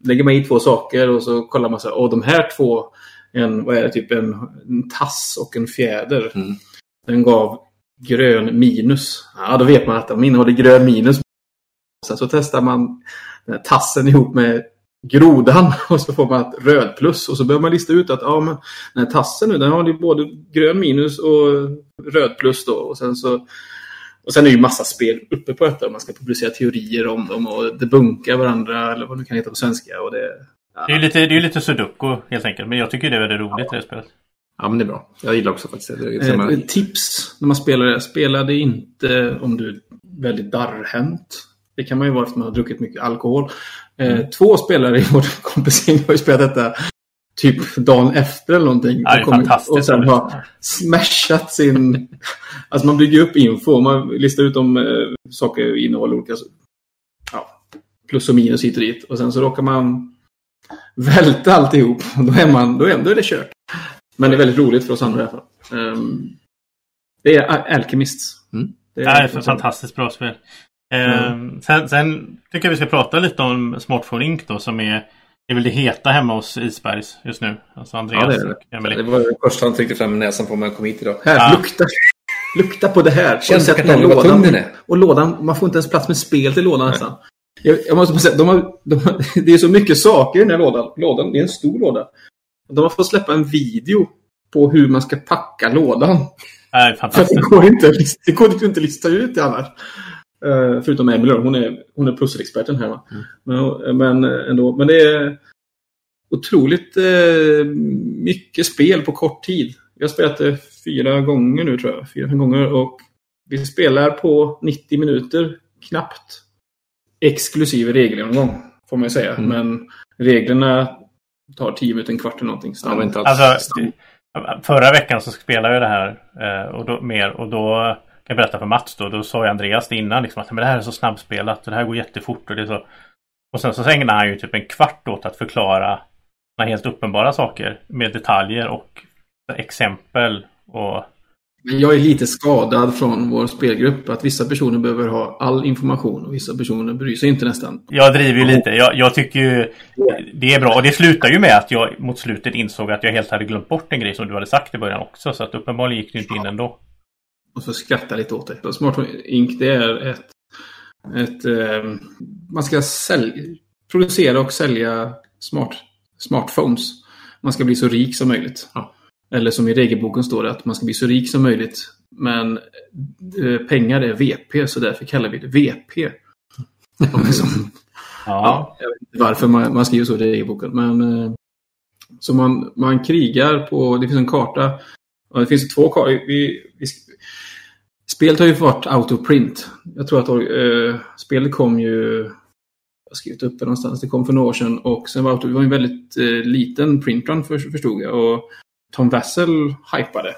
Mm. lägger man i två saker och så kollar man så här, de här två, en, vad är det, typ en, en tass och en fjäder. Mm. Den gav grön minus. Ja, då vet man att de innehåller grön minus. Sen så testar man den här tassen ihop med grodan och så får man ett röd plus. Och så börjar man lista ut att ja, men den här tassen nu, den har ju både grön minus och röd plus då. Och sen så och sen är det ju massa spel uppe på detta. Man ska publicera teorier om dem och debunka varandra eller vad det kan heta på svenska. Och det, det är ju lite, det är lite sudoku helt enkelt. Men jag tycker det är väldigt roligt ja. det spelet. Ja men det är bra. Jag gillar också faktiskt det. det. Eh, tips när man spelar det. Spela det inte om du är väldigt darrhänt. Det kan man ju vara efter man har druckit mycket alkohol. Eh, Två spelare i vår kompisgäng har ju spelat detta typ dagen efter eller någonting. Ja, Och kommit-. Och sen har smashat sin... alltså man bygger upp info. Man listar ut om eh, saker innehåller olika... Ja, plus och minus hit och dit. Och sen så råkar man välta alltihop. Då är, man, då är, då är det kört. Men det är väldigt roligt för oss andra i alla fall. Ehm, det är Al- Alchemists. Mm. Det Det är ett fantastiskt bra spel. Eh, sen, sen tycker jag vi ska prata lite om Smartphone Inc. då som är, det är väl det heta hemma hos Isbergs just nu. Alltså Andreas Ja, det är det. Det var det första han tryckte fram näsan på när han kom hit idag. Här, Ja. lukta. Lukta på det här. Känns sett det den vad lådan? den är. Och lådan, man får inte ens plats med spel till lådan nästan. Jag, jag måste bara säga, de har, de har, det är så mycket saker i den här lådan. lådan. Det är en stor låda. De har fått släppa en video på hur man ska packa lådan. För att det går inte, det går inte att lista ut det annars. Uh, förutom då. hon är, hon är pusselexperten här. Va? Men, men eh, ändå. Men det är otroligt eh, mycket spel på kort tid. Jag har spelat det fyra gånger nu tror jag. Fyra, fem gånger. Och vi spelar på 90 minuter knappt. Exklusive regelgenomgång. Får man ju säga. Mm. Men reglerna tar tio minuter, en kvart eller någonting. Ja, inte alls. Alltså, förra veckan så spelade jag det här eh, och då, mer och då kan jag berätta för Mats då. Då sa ju Andreas det innan liksom att men det här är så snabbspelat och det här går jättefort och det är så. Och sen så ägnar han ju typ en kvart åt att förklara helt uppenbara saker med detaljer och exempel och jag är lite skadad från vår spelgrupp. Att vissa personer behöver ha all information och vissa personer bryr sig inte nästan. Jag driver ju lite. Jag, jag tycker ju det är bra. Och det slutar ju med att jag mot slutet insåg att jag helt hade glömt bort en grej som du hade sagt i början också. Så att uppenbarligen gick det inte in ändå. Och så skratta lite åt det. Smart Ink det är ett... ett eh, man ska sälja, producera och sälja smart, smartphones. Man ska bli så rik som möjligt. Ja. Eller som i regelboken står det att man ska bli så rik som möjligt. Men eh, pengar är VP så därför kallar vi det VP. liksom, ja. Jag vet inte varför man, man skriver så i regelboken. Men, eh, så man, man krigar på, det finns en karta. Och det finns två kartor. Vi, vi, spelet har ju varit autoprint. Jag tror att eh, spelet kom ju jag har skrivit upp det någonstans. Det kom för några år sedan och sen var det var en väldigt eh, liten printrun för, förstod jag. Och Tom Wessel hypade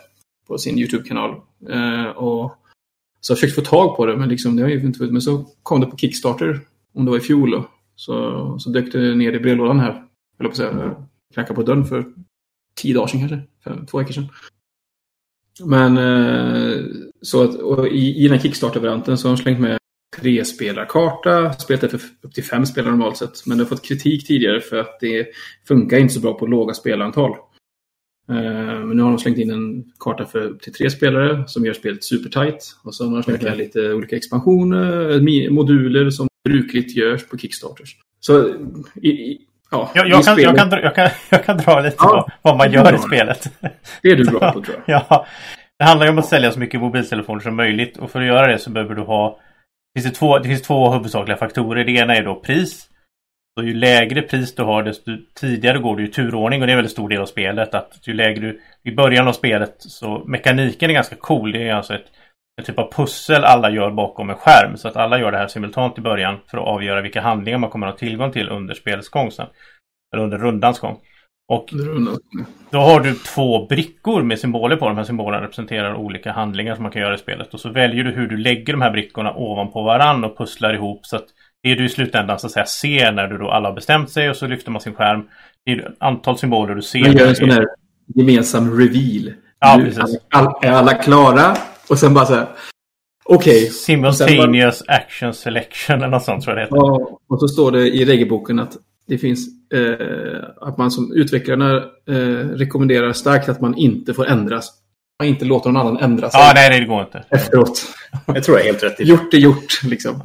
på sin YouTube-kanal. Eh, och så jag försökte få tag på det, men liksom, det har ju inte Men så kom det på Kickstarter, om det var i fjol. Då. Så, så dök det ner i brevlådan här. Eller på att säga, knackade på dörren för tio dagar sedan kanske. fem, två veckor sedan. Men eh, så att, och i, i den här Kickstarter-varianten så har de slängt med tre spelarkarta. Spelet är för upp till fem spelare normalt sett. Men det har fått kritik tidigare för att det funkar inte så bra på låga spelantal. Eh, men nu har de slängt in en karta för upp till tre spelare som gör spelet supertight. Och så har de slängt med lite olika expansioner, moduler som brukligt görs på Kickstarters. Så i, i, ja, jag, jag, kan, jag, kan, jag, kan, jag kan dra lite ja, vad man gör i spelet. Det är du bra på tror jag. ja, det handlar ju om att sälja så mycket mobiltelefoner som möjligt. Och för att göra det så behöver du ha... Det finns, det två, det finns två huvudsakliga faktorer. Det ena är då pris. Så ju lägre pris du har desto tidigare går du i turordning och det är en väldigt stor del av spelet. Att ju lägre du... I början av spelet så mekaniken är ganska cool. Det är alltså ett, ett typ av pussel alla gör bakom en skärm. Så att alla gör det här simultant i början för att avgöra vilka handlingar man kommer att ha tillgång till under spelets gång sen. Eller under rundans gång. Och då har du två brickor med symboler på. De här symbolerna representerar olika handlingar som man kan göra i spelet. Och så väljer du hur du lägger de här brickorna ovanpå varann och pusslar ihop så att det du i slutändan så att säga ser när du då alla har bestämt sig och så lyfter man sin skärm. Det är antal symboler du ser. Man gör en sån här gemensam reveal. Ja, precis. Alla, är alla klara? Och sen bara så här. Okej. Okay. Simultaneous bara... action selection eller något sånt tror jag det heter. Ja, och så står det i regelboken att det finns eh, att man som utvecklarna eh, rekommenderar starkt att man inte får ändras. Man inte låter någon annan ändra sig. Ja, nej, det går inte. Efteråt. Jag tror jag är helt rätt. Gjort är gjort, liksom.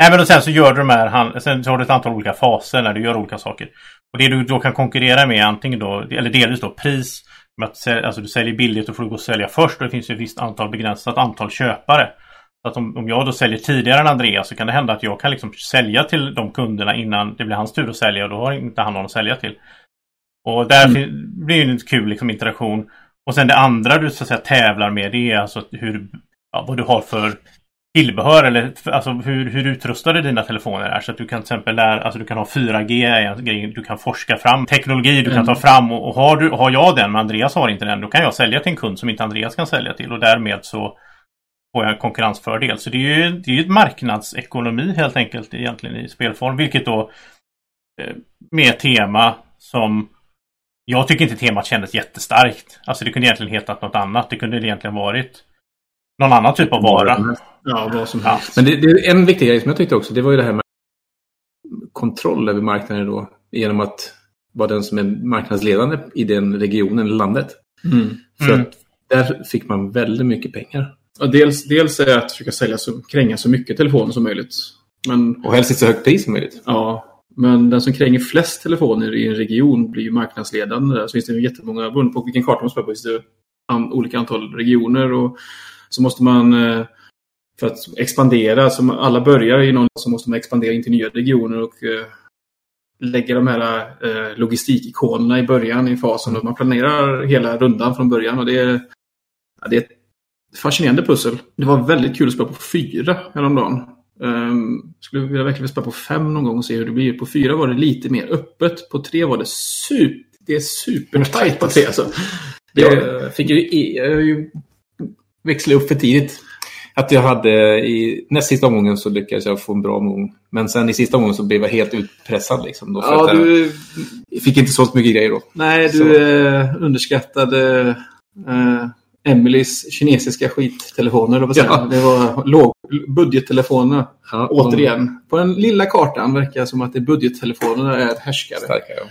Nej, men och sen så gör du de här, sen så har du ett antal olika faser när du gör olika saker. Och det du då kan konkurrera med antingen då, eller delvis då pris. Med att alltså du säljer billigt och får gå och sälja först och det finns ju ett visst antal begränsat antal köpare. Så att om, om jag då säljer tidigare än Andreas så kan det hända att jag kan liksom sälja till de kunderna innan det blir hans tur att sälja och då har inte han någon att sälja till. Och där mm. blir det en kul liksom, interaktion. Och sen det andra du så att säga tävlar med det är alltså hur, ja, vad du har för tillbehör eller alltså hur, hur utrustade dina telefoner är. Så att du kan till exempel lära, alltså du kan ha 4G, du kan forska fram teknologi du kan ta mm. fram och, och har, du, har jag den men Andreas har inte den då kan jag sälja till en kund som inte Andreas kan sälja till och därmed så får jag en konkurrensfördel. Så det är ju det är ett marknadsekonomi helt enkelt egentligen i spelform vilket då eh, med tema som jag tycker inte temat kändes jättestarkt. Alltså det kunde egentligen hetat något annat. Det kunde egentligen varit någon annan typ av vara. Ja, vad som helst. Men det, det, är en viktig grej som jag tyckte också, det var ju det här med kontroll över marknaden då. Genom att vara den som är marknadsledande i den regionen eller landet. Mm. För mm. att där fick man väldigt mycket pengar. Ja, dels, dels är det att försöka sälja så, kränga så mycket telefoner som möjligt. Men, och helst ett så högt pris som möjligt. Ja, men den som kränger flest telefoner i en region blir ju marknadsledande. Där. Så finns det jättemånga, beroende på vilken karta man spelar på, finns det an, olika antal regioner. Och så måste man, eh, för att expandera, som alla börjar i någon, så måste man expandera in till nya regioner och eh, lägga de här eh, logistikikonerna i början i fasen. Och man planerar hela rundan från början. och det är, ja, det är ett fascinerande pussel. Det var väldigt kul att spela på fyra häromdagen. Um, skulle vilja verkligen spela på fem någon gång och se hur det blir. På fyra var det lite mer öppet. På tre var det super, det är supertajt på tre. Alltså. Det, Jag fick ju, jag ju växla upp för tidigt. Att jag hade i näst sista omgången så lyckades jag få en bra omgång. Men sen i sista omgången så blev jag helt utpressad. Liksom, då, ja, att jag du, fick inte så mycket grejer då. nej, du Så. eh, underskattade eh, Emelies kinesiska skittelefoner. Ja. Det var låg, budgettelefoner. Ja, Återigen, på den lilla kartan verkar det som att det budgettelefonerna är härskare. Starka, ja.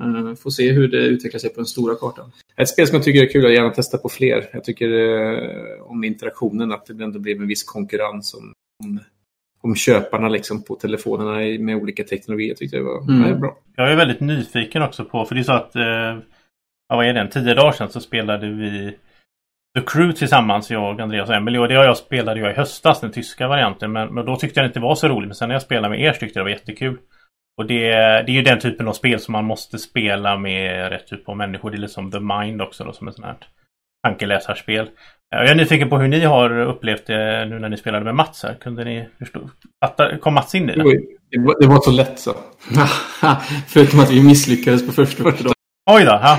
Eh, får se hur det utvecklar sig på den stora kartan. Ett spel som jag tycker är kul och gärna testa på fler. Jag tycker eh, om interaktionen att det ändå blev en viss konkurrens om, om, om köparna liksom på telefonerna i- med olika teknologier. Jag tyckte det var Mm. bra. Jag är väldigt nyfiken också på, för det är så att, eh, ja, vad är det, tio dagar sedan så spelade vi The Crew tillsammans, jag, Andreas och Emily. Och det har jag spelade jag i höstas, den tyska varianten. Men, men då tyckte jag det inte var så roligt. Men sen när jag spelade med er tyckte jag det var jättekul. Och det, det är ju den typen av spel som man måste spela med rätt typ av människor. Det är lite som The Mind också då, som ett sånt här tankeläsarspel. Jag är nyfiken på hur ni har upplevt det nu när ni spelade med Mats här. Kunde ni förstå? Kom Mats in i Det det? var, så lätt så. Förutom att vi misslyckades på första uppdraget. Oj då! Ja.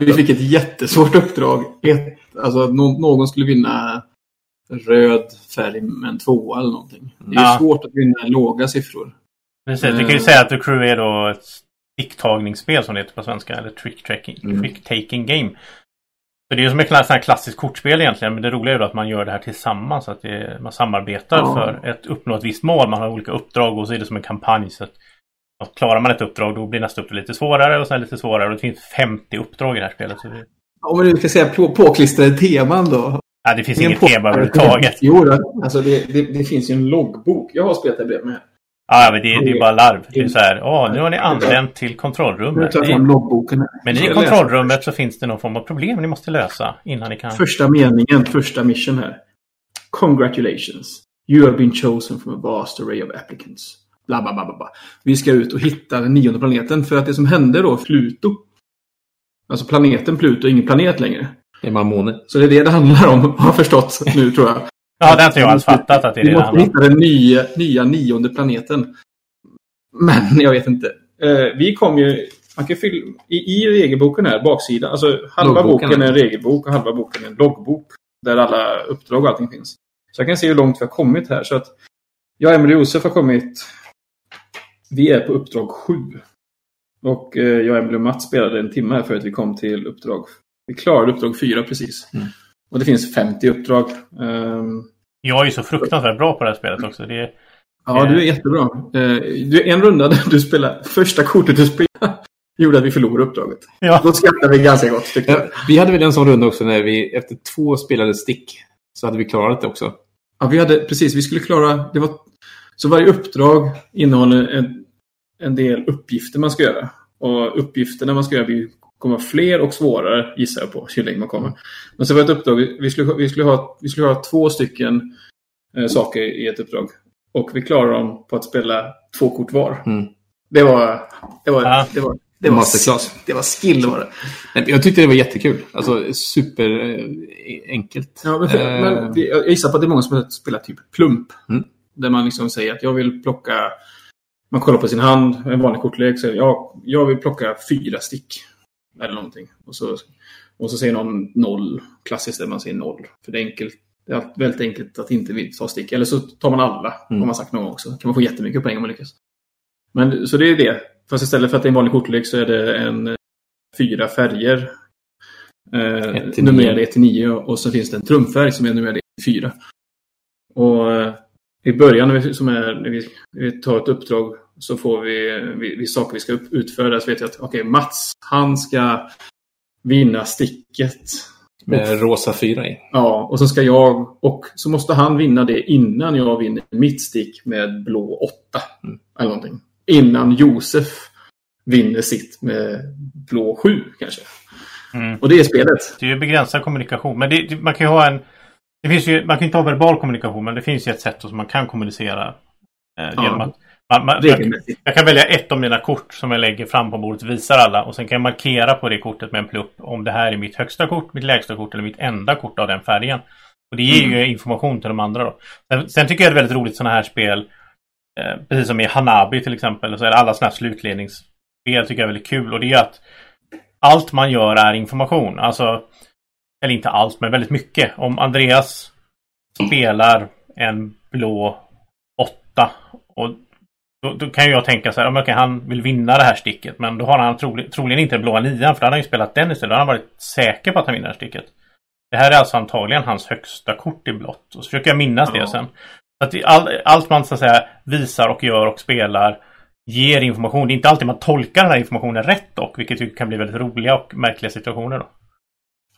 Vi fick ett jättesvårt uppdrag. Ett, alltså, nå- någon skulle vinna röd färg med en tvåa eller någonting. Det är Ja. svårt att vinna låga siffror. Precis, vi kan ju Eh. säga att The Crew är då ett sticktagningsspel som det heter på svenska. Eller trick-taking Mm. game. Så det är ju som ett klass- sånt här klassiskt kortspel egentligen. Men det roliga är då att man gör det här tillsammans. Så att det, man samarbetar Ja. för att uppnå ett visst mål. Man har olika uppdrag och så är det som en kampanj. Så att, att klarar man ett uppdrag då blir nästa uppdrag lite svårare och sen lite svårare. Och det finns 50 uppdrag i det här spelet. Så det, Om nu ska säga på, påklistrade teman då. ja, det finns inget tema överhuvudtaget. Jo, alltså det, det, det finns ju en loggbok. Jag har spelat det bredvid Ja, men det, det är bara larv. Det är så här, åh, nu har ni anlänt till kontrollrummet. Men i kontrollrummet så finns det någon form av problem ni måste lösa innan ni kan... Första meningen, första mission här. Congratulations. You have been chosen from a vast array of applicants. Bla, bla, bla, bla, bla. Vi ska ut och hitta den nionde planeten. För att det som hände då, Pluto. Alltså planeten Pluto är ingen planet längre. Det är man måne. Så det är det det handlar om, har jag förstått nu tror jag. Ja, det har inte jag alls fattat att det är det Vi måste hitta den nya, nya nionde planeten. Men jag vet inte. Eh, vi kom ju... Man kan fylla, i, I regelboken här, baksidan. Alltså halva Loggboken, boken är en regelbok och halva boken är en loggbok. Där alla uppdrag och allting finns. Så jag kan se hur långt vi har kommit här. Så att jag, Emelie och Josef har kommit... Vi är på uppdrag sju. Och eh, jag, Emelie och Mats spelade en timme här för att vi kom till uppdrag... Vi klarade uppdrag fyra precis. Mm. Och det finns 50 uppdrag. Ehm, Jag är ju så fruktansvärt bra på det här spelet också. Det är, Ja, du är jättebra. Eh, Du, en runda där du spelade, första kortet du spelade, gjorde att vi förlorade uppdraget. ja, Då skrattade vi ganska gott tyckte. Ja, vi hade väl en sån runda också när vi efter två spelade stick så hade vi klarat det också. Ja, vi hade, precis, vi skulle klara, det var, så varje uppdrag innehåller en, en del uppgifter man ska göra. Och uppgifterna man ska göra blir, kommer fler och svårare, gissar jag på, ju längre man kommer. Men så var det ett uppdrag, vi skulle, vi skulle, ha, vi skulle ha två stycken eh, saker i ett uppdrag. Och vi klarade dem på att spela två kort var. Mm. Det var, det var, Ja. det var, det var, Masterclass. det var skill var det. Jag tyckte det var jättekul. Alltså super eh, enkelt. Ja, men, för, Eh, men jag gissar på att det är många som spelar typ plump. Mm. Där man liksom säger att jag vill plocka... Man kollar på sin hand, en vanlig kortlek. Så jag, jag vill plocka fyra stick. Eller någonting. Och så, och så säger någon noll. Klassiskt där man säger noll. För det är enkelt. Det är väldigt enkelt att inte ta stick. Eller så tar man alla. Mm. Har man sagt någon gång också. kan man få jättemycket poäng om man lyckas. Men, så det är det. Fast istället för att det är en vanlig kortlek så är det en eh, fyra färger. Eh, numrerade nio. 1 till 9 och så finns det en trumfärg som är numrerad 1 till 4. Och eh, i början när vi, som är, när vi, när vi tar ett uppdrag så får vi, vi, vi saker vi ska utföra. Så vet jag att okej, Mats, han ska vinna sticket. Med rosa fyra i. Ja, och så ska jag, och så måste han vinna det innan jag vinner mitt stick med blå 8. Mm. Eller någonting. Innan Josef vinner sitt med blå 7 kanske. mm. Och det är spelet. det är ju begränsad kommunikation. Men det, det, man kan ju ha en... Det finns ju, man kan inte ha verbal kommunikation, men det finns ju ett sätt som man kan kommunicera. Eh, Ja. genom att, man, man, jag, jag kan välja ett av mina kort som jag lägger fram på bordet och visar alla. Och sen kan jag markera på det kortet med en plupp om det här är mitt högsta kort, mitt lägsta kort eller mitt enda kort av den färgen. Och det ger ju mm. information till de andra då. Sen, sen, tycker jag det är väldigt roligt sådana här spel. Eh, precis som i Hanabi till exempel. Så är alla sådana här slutledningsspel tycker jag är väldigt kul. Och det är att allt man gör är information. Alltså, eller inte allt, men väldigt mycket. Om Andreas spelar en blå åtta och då, då, kan jag tänka så här, okay, han vill vinna det här sticket. Men då har han troligen, troligen inte den blåa nian för då hade han ju spelat den istället. Då har han varit säker på att han vinner det här sticket. Det här är alltså antagligen hans högsta kort i blått. Och så försöker jag minnas ja. det sen. Så att all, allt man så att säga visar och gör och spelar ger information. Det är inte alltid man tolkar den här informationen rätt dock, vilket kan bli väldigt roliga och märkliga situationer. Då.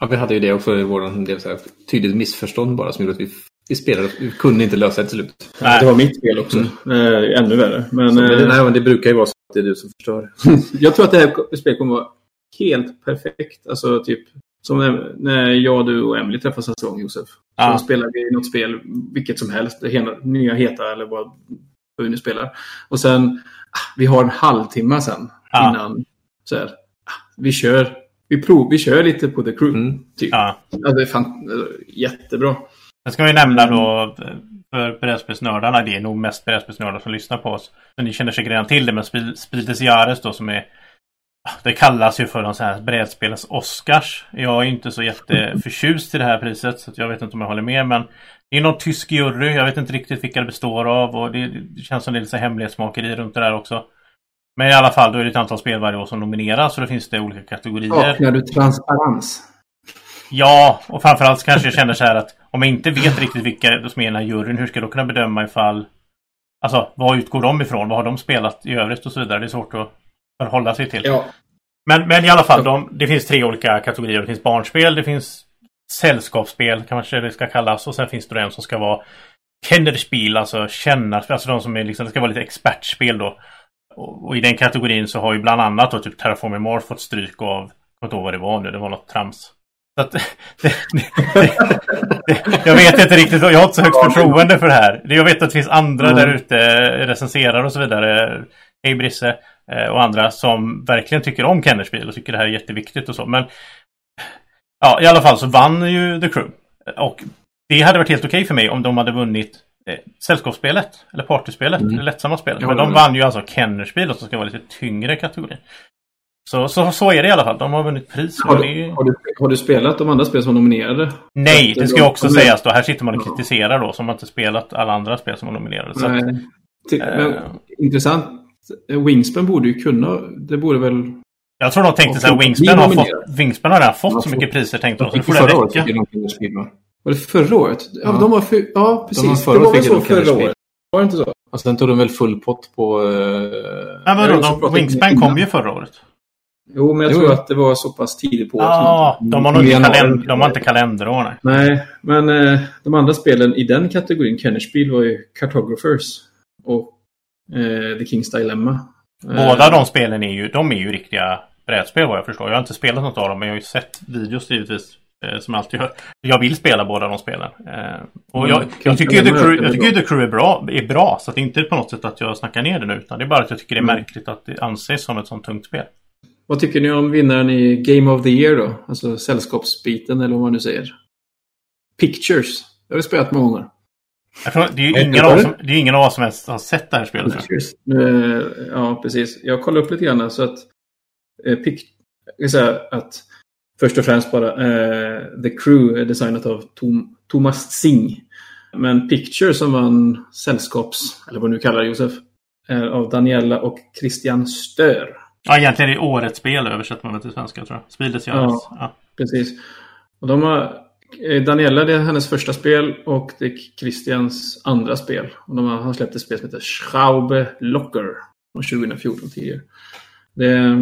Ja, vi hade ju det också i vår del så här, tydligt missförstånd bara som gjorde att vi, vi spelade vi kunde inte lösa det till slut. Nej. Det var mitt fel också. Mm. Äh, ännu värre. Men, så, men, det, nej, det brukar ju vara så att det är du som förstör. jag tror att det här spelet kommer vara helt perfekt. Alltså typ som när jag, du och Emily träffas nästa gång, Josef. Så spelar vi något spel, vilket som helst. Det nya heta eller vad vi nu spelar. Och sen, ah, vi har en halvtimme sen ja. innan. Så här, ah, vi kör. Vi, prov, vi kör lite på The Crew. Mm. Typ. Ja. ja. det är fan, jättebra. Sen ska vi nämna då för brädspelsnördarna, det är nog mest brädspelsnördar som lyssnar på oss. Men ni känner säkert redan till det, men Spiel des Jahres då som är det kallas ju för de så här brädspelens Oscars. Jag är inte så jätteförtjust i det här priset så jag vet inte om jag håller med men det är någon tysk jury. Jag vet inte riktigt vilka det består av och det, det känns som det är lite hemlighetsmakeri runt det där också. Men i alla fall, då är det ett antal spel varje år som nomineras och då finns det olika kategorier. Saknar du transparens? Ja, och framförallt kanske jag känner så här att om jag inte vet riktigt vilka som är i den här juryn, hur ska jag då kunna bedöma ifall... Alltså, vad utgår de ifrån? Vad har de spelat i övrigt och så vidare? Det är svårt att förhålla sig till. Ja. Men, men i alla fall, de, det finns tre olika kategorier. Det finns barnspel, det finns sällskapsspel kanske det ska kallas och sen finns det en som ska vara Kennerspiel, alltså kännarspel, alltså de som är liksom, det ska vara lite expertspel då. Och, och, i den kategorin så har ju bland annat då typ Terraforming Mars fått stryk av, jag kommer inte ihåg vad det var nu, det var något trams. Att, det, det, det, jag vet inte riktigt, jag har inte så högt förtroende för det här. Jag vet att det finns andra mm. där ute, recenserar och så vidare. Hej Brisse. Eh, och andra som verkligen tycker om Kennerspiel och tycker det här är jätteviktigt och så. Men ja, i alla fall så vann ju The Crew. Och det hade varit helt okej okay för mig om de hade vunnit eh, sällskapsspelet eller partyspelet, mm. det lättsamma spelet. Men de vann ju alltså Kennerspiel som ska vara lite tyngre kategori. Så, så, så är det i alla fall. De har vunnit pris. Har du, har du, har du spelat de andra spel som var nominerade? Nej, det ska också sägas då. Här sitter man och kritiserar då som har inte spelat alla andra spel som var nominerade. Så Nej. Att, men, äh, intressant. Wingspan borde ju kunna, det borde väl... Jag tror de tänkte så här, Wingspan har, fått, Wingspan har redan fått så mycket priser tänkte de. Så får det räcka. Var det förra året? Ja, ja. de var för, ja precis. De var förra, det var väl så förra året? Var det inte så? Och sen tog de väl full pott på... Uh, ja, men då, Wingspan kom ju förra året. Jo, men jag jo. tror att det var så pass tidigt på året. Ja, de har nog inte, kalend de har inte kalenderår. Nej, nej men eh, de andra spelen i den kategorin, Kennerspiel, var ju Cartographers och eh, The King's Dilemma. Båda eh, de spelen är ju, de är ju riktiga brädspel vad jag förstår. Jag har inte spelat något av dem men jag har ju sett videos givetvis. Eh, som jag alltid gör. Jag vill spela båda de spelen. Eh, och jag, jag, tycker ju The Crew, jag tycker The Crew är bra, är bra. Så det är inte på något sätt att jag snackar ner det nu. Utan det är bara att jag tycker det är mm. märkligt att det anses som ett sånt tungt spel. Vad tycker ni om vinnaren i Game of the Year då? Alltså sällskapsbiten eller vad man nu säger. Pictures. Jag har spelat många gånger. Tror, det, är ju ingen av som, det är ingen av oss som ens har sett det här spelet. Uh, ja, precis. Jag kollade upp lite grann så att, uh, pick, säga att först och främst bara uh, The Crew är designat av Tom, Thomas Singh. Men Picture som vann sällskaps, eller vad du kallar det Josef, är av Daniela och Christian Stör. Ja, egentligen är det årets spel översätter man det till svenska tror jag. Spelet ja, ja, precis. Och de har Eh, Daniela, det är hennes första spel och det är Christians andra spel. Och de har, han släppt ett spel som heter Schraube Locker från 2014 tidigare. Det,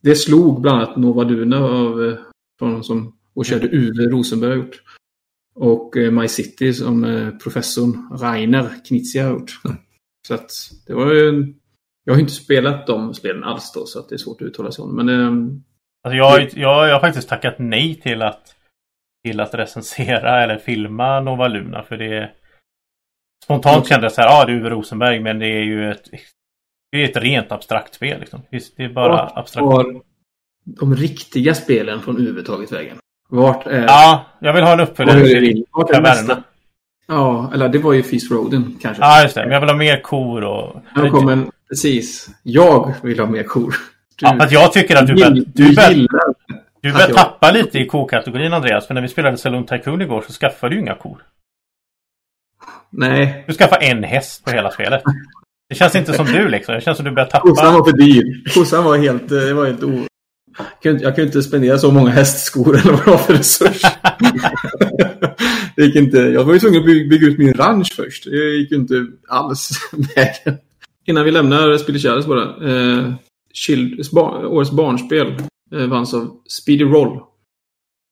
det slog bland annat Nova Duna av, eh, från, som, och körde Uwe Rosenberg har gjort. Och eh, My City som professorn Rainer Knizia har gjort. Så att det var ju... Jag har inte spelat de spelen alls då så att det är svårt att uttala sig om. Men alltså jag, jag, jag har faktiskt tackat nej till att till att recensera eller filma Nova Luna för det Spontant kände jag så här, ja ah, det är Uwe Rosenberg men det är ju ett Det är ett rent abstrakt spel liksom. Det är bara och, abstrakt. Har de riktiga spelen från Uwe tagit vägen? Vart är... Ja, jag vill ha en uppföljare Vart till vart nästa? Ja, eller det var ju Feast Roden kanske. Ja, just det. Men jag vill ha mer kor och... Här kommer, precis. Jag vill ha mer kor. Du, Ja, fast jag tycker att du gill- du gillar du att börjar jag- tappa lite i kokategorin Andreas. För när vi spelade Saloon Tycoon igår så skaffade du inga kor. Nej, Du skaffade en häst på hela spelet. Det känns inte som du liksom. Det känns som du börjar kossan tappa. var för dyr. Kossan var helt... Det var helt o... Jag kunde, inte spendera så många hästskor eller vad det var för resurs. det gick inte. Jag var ju tvungen att bygga, ut min ranch först. Det gick ju inte alls vägen. Innan vi lämnar Spillet bara. Eh, Child, bar, årets barnspel eh, vanns av Speedy Roll.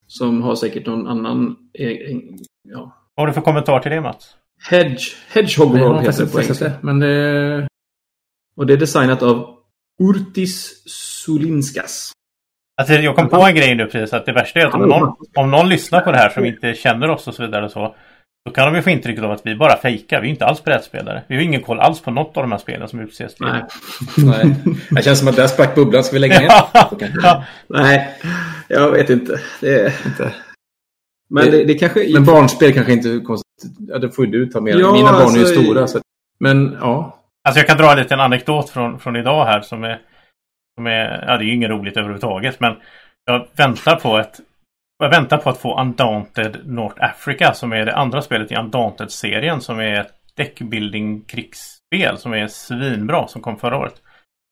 Som har säkert någon annan... Eh, eh, ja. Vad har du för kommentar till det Mats? Hedge, Hedgehog Roll har heter det på engelska. Men det... Och det är designat av Urtis Sulinskas. Alltså, jag kom på en grej nu precis. Att det värsta är att om någon, om någon lyssnar på det här som inte känner oss och så vidare så. Då kan de ju få intrycket av att vi bara fejkar. Vi är inte alls brädspelare. Vi har ingen koll alls på något av de här spelen som utses till. Nej. Nej. Det känns som att där sprack bubblan. Ska vi lägga ner? Ja. Nej, jag vet inte. Det är... Inte. Men det, det kanske... Men barnspel kanske inte. Ja, det får ju du ta med. Ja, Mina barn är alltså, ju stora. Så... Men ja. Alltså jag kan dra en liten anekdot från, från idag här som är, som är... Ja, det är ju inget roligt överhuvudtaget men jag väntar på ett... Jag väntar på att få Undaunted North Africa som är det andra spelet i Undaunted-serien som är ett deckbuilding-krigsspel som är svinbra som kom förra året.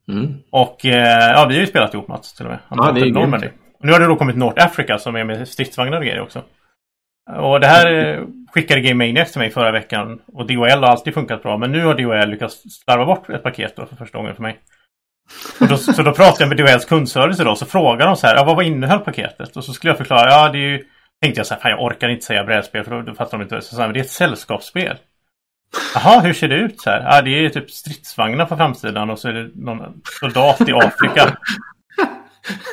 Mm. Och eh, ja, vi har ju spelat ihop Mats till och med. Ja, det är. Normandy. Och nu har det då kommit North Africa som är med stridsvagnar och grejer också. Och det här eh, skickade Game Maniacs till mig förra veckan. Och DHL har alltid funkat bra. Men nu har DHL lyckats slarva bort ett paket då för första gången för mig. Och då, så då pratade jag med DHLs kundservice idag. Så frågade de så här. Ja, vad var innehöll paketet? Och så skulle jag förklara. Ja, det är ju... Tänkte jag så här. Fan, jag orkar inte säga brädspel för då, då fattar de inte. Så sa men det är ett sällskapsspel. Jaha, hur ser det ut så här? Ja, det är typ stridsvagnar på framsidan och så är det någon soldat i Afrika.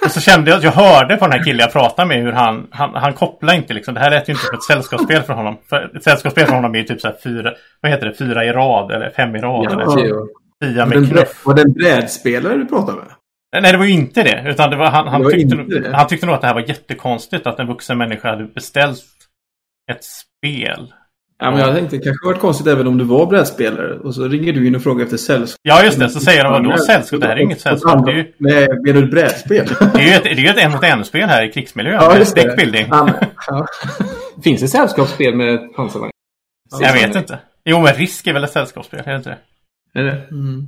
Och så kände jag att jag hörde på den här killen jag pratade med hur han, han, han kopplar inte liksom. Det här lät ju inte som ett sällskapsspel för honom. För ett sällskapsspel för honom är ju typ så här fyra, vad heter det, fyra i rad eller fem i rad. Ja. Eller Var med knuff. Var det en brädspelare du pratade med? Nej, det var ju inte det. Utan det var, han, han, Det var tyckte, det. han tyckte nog att det här var jättekonstigt att en vuxen människa hade beställt ett spel. Ja, men jag tänkte det kanske varit konstigt även om du var brädspelare. Och så ringer du in och frågar efter sällskap. Ja, just det. Så säger de, vadå sällskap? Det här är inget sällskap. Det är ju, Nej, menar du brädspel? det är ju ett, det är ju ett en mot en-spel här i krigsmiljö. Ja, just det. Deckbuilding. Ja, ja. Finns det sällskapsspel med pansarvagn? Jag vet inte. Jo, men Risk är väl ett sällskapsspel? Är det inte det? Är det? Mm.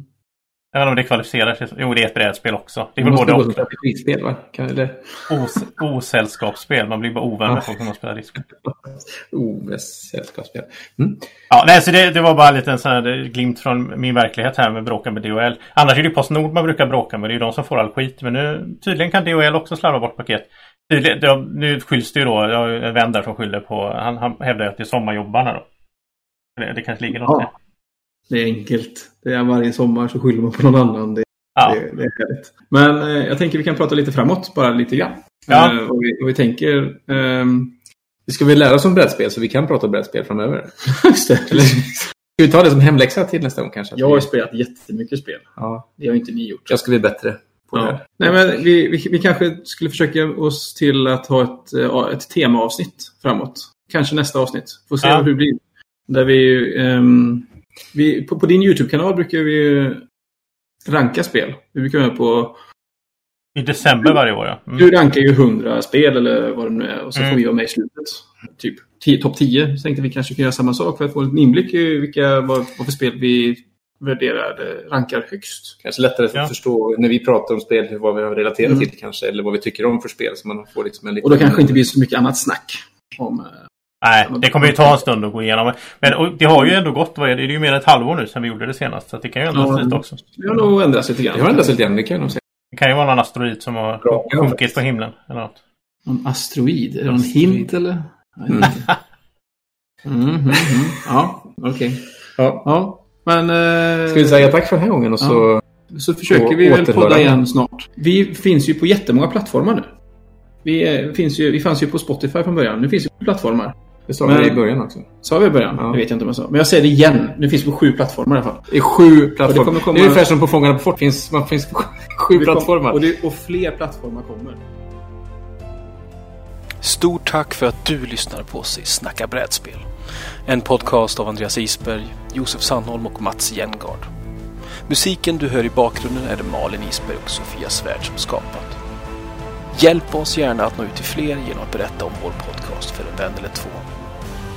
Jag vet inte om det kvalificerar sig. Jo, det är ett brädspel också. Det är Det väl både och. strategispel va? Kan, eller? Os, osällskapsspel. Man blir bara ovän med folk när man spelar Risk. Oh, med sällskapsspel. Mm. Ja, nej, så det, det var bara en liten sån här glimt från min verklighet här med bråka med DHL. Annars är det ju Postnord man brukar bråka med. Det är ju de som får all skit. Men nu tydligen kan DHL också slarva bort paket. Tydligen, det, nu skylls det ju då. Jag har en vän där som skyller på. Han, han hävdar att det är sommarjobbarna då. Det, det kanske ligger något i det. Det är enkelt. Det är varje sommar så skyller man på någon annan. Det, Ja. det, det är härligt. Men eh, jag tänker vi kan prata lite framåt, bara lite grann. Ja. Eh, och, vi, och vi tänker... ehm, Vi ska väl lära oss om brädspel så vi kan prata om brädspel framöver. just det. Eller, ska vi ta det som hemläxa till nästa gång kanske? Jag har spelat jättemycket spel. ja, Det har inte ni gjort. jag ska bli bättre på det Ja. här. Nej, men vi, vi, vi kanske skulle försöka oss till att ha ett, eh, ett temaavsnitt framåt. Kanske nästa avsnitt. Får se Ja. hur det blir. Där vi, ehm, vi på, på din YouTube-kanal brukar vi ranka spel. Vi brukar vara på... I december varje år ja. Mm. Du rankar ju 100 spel eller vad det nu är. Och så Mm. får vi vara med i slutet. Typ topp 10. Så tänkte vi kanske kan göra samma sak för att få en inblick i vilka, vad, vad för spel vi värderar, eh, rankar högst. Kanske lättare att Ja. förstå när vi pratar om spel vad vi har relaterat Mm. till kanske. Eller vad vi tycker om för spel. Så man får liksom en liten... Och då kanske inte blir så mycket annat snack. Om, eh, Nej, det kommer ju ta en stund att gå igenom. Men det har ju ändå gått, vad är det? det är ju mer än ett halvår nu sedan vi gjorde det senast. Så det kan ju ändras Ja. lite också. det har nog ändrats lite grann. Det har ändrats lite grann, det kan jag nog säga. Det kan ju vara någon asteroid som har Bra. sjunkit på himlen. Eller något. Någon asteroid? Är det någon Asteroid. hint eller? Mm. Mm, mm, mm. Ja, okej. Ja. Ja, men... eh, Ska vi säga tack för den här gången och så... Så försöker vi väl podda igen. igen snart. Vi finns ju på jättemånga plattformar nu. Vi, eh, finns ju, vi fanns ju på Spotify från början. Nu finns vi på plattformar. Det sa Men- vi i början också. Sa vi i början? Ja. Det vet jag inte om jag sa. Men jag säger det igen. Nu finns vi på sju plattformar i alla fall. Det är sju det plattformar. kommer komma- Det är ungefär som på Fångarna på fort. Finns, man finns på sju Vi kom- plattformar. Och, det, och fler plattformar kommer. Stort tack för att du lyssnar på oss i Snacka brädspel. En podcast av Andreas Isberg, Josef Sandholm och Mats Jengard. Musiken du hör i bakgrunden är det Malin Isberg och Sofia Svärd som skapat. Hjälp oss gärna att nå ut till fler genom att berätta om vår podcast för en vän eller två.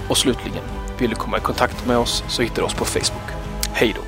Och slutligen, vill du komma i kontakt med oss så hittar du oss på Facebook. Hej då!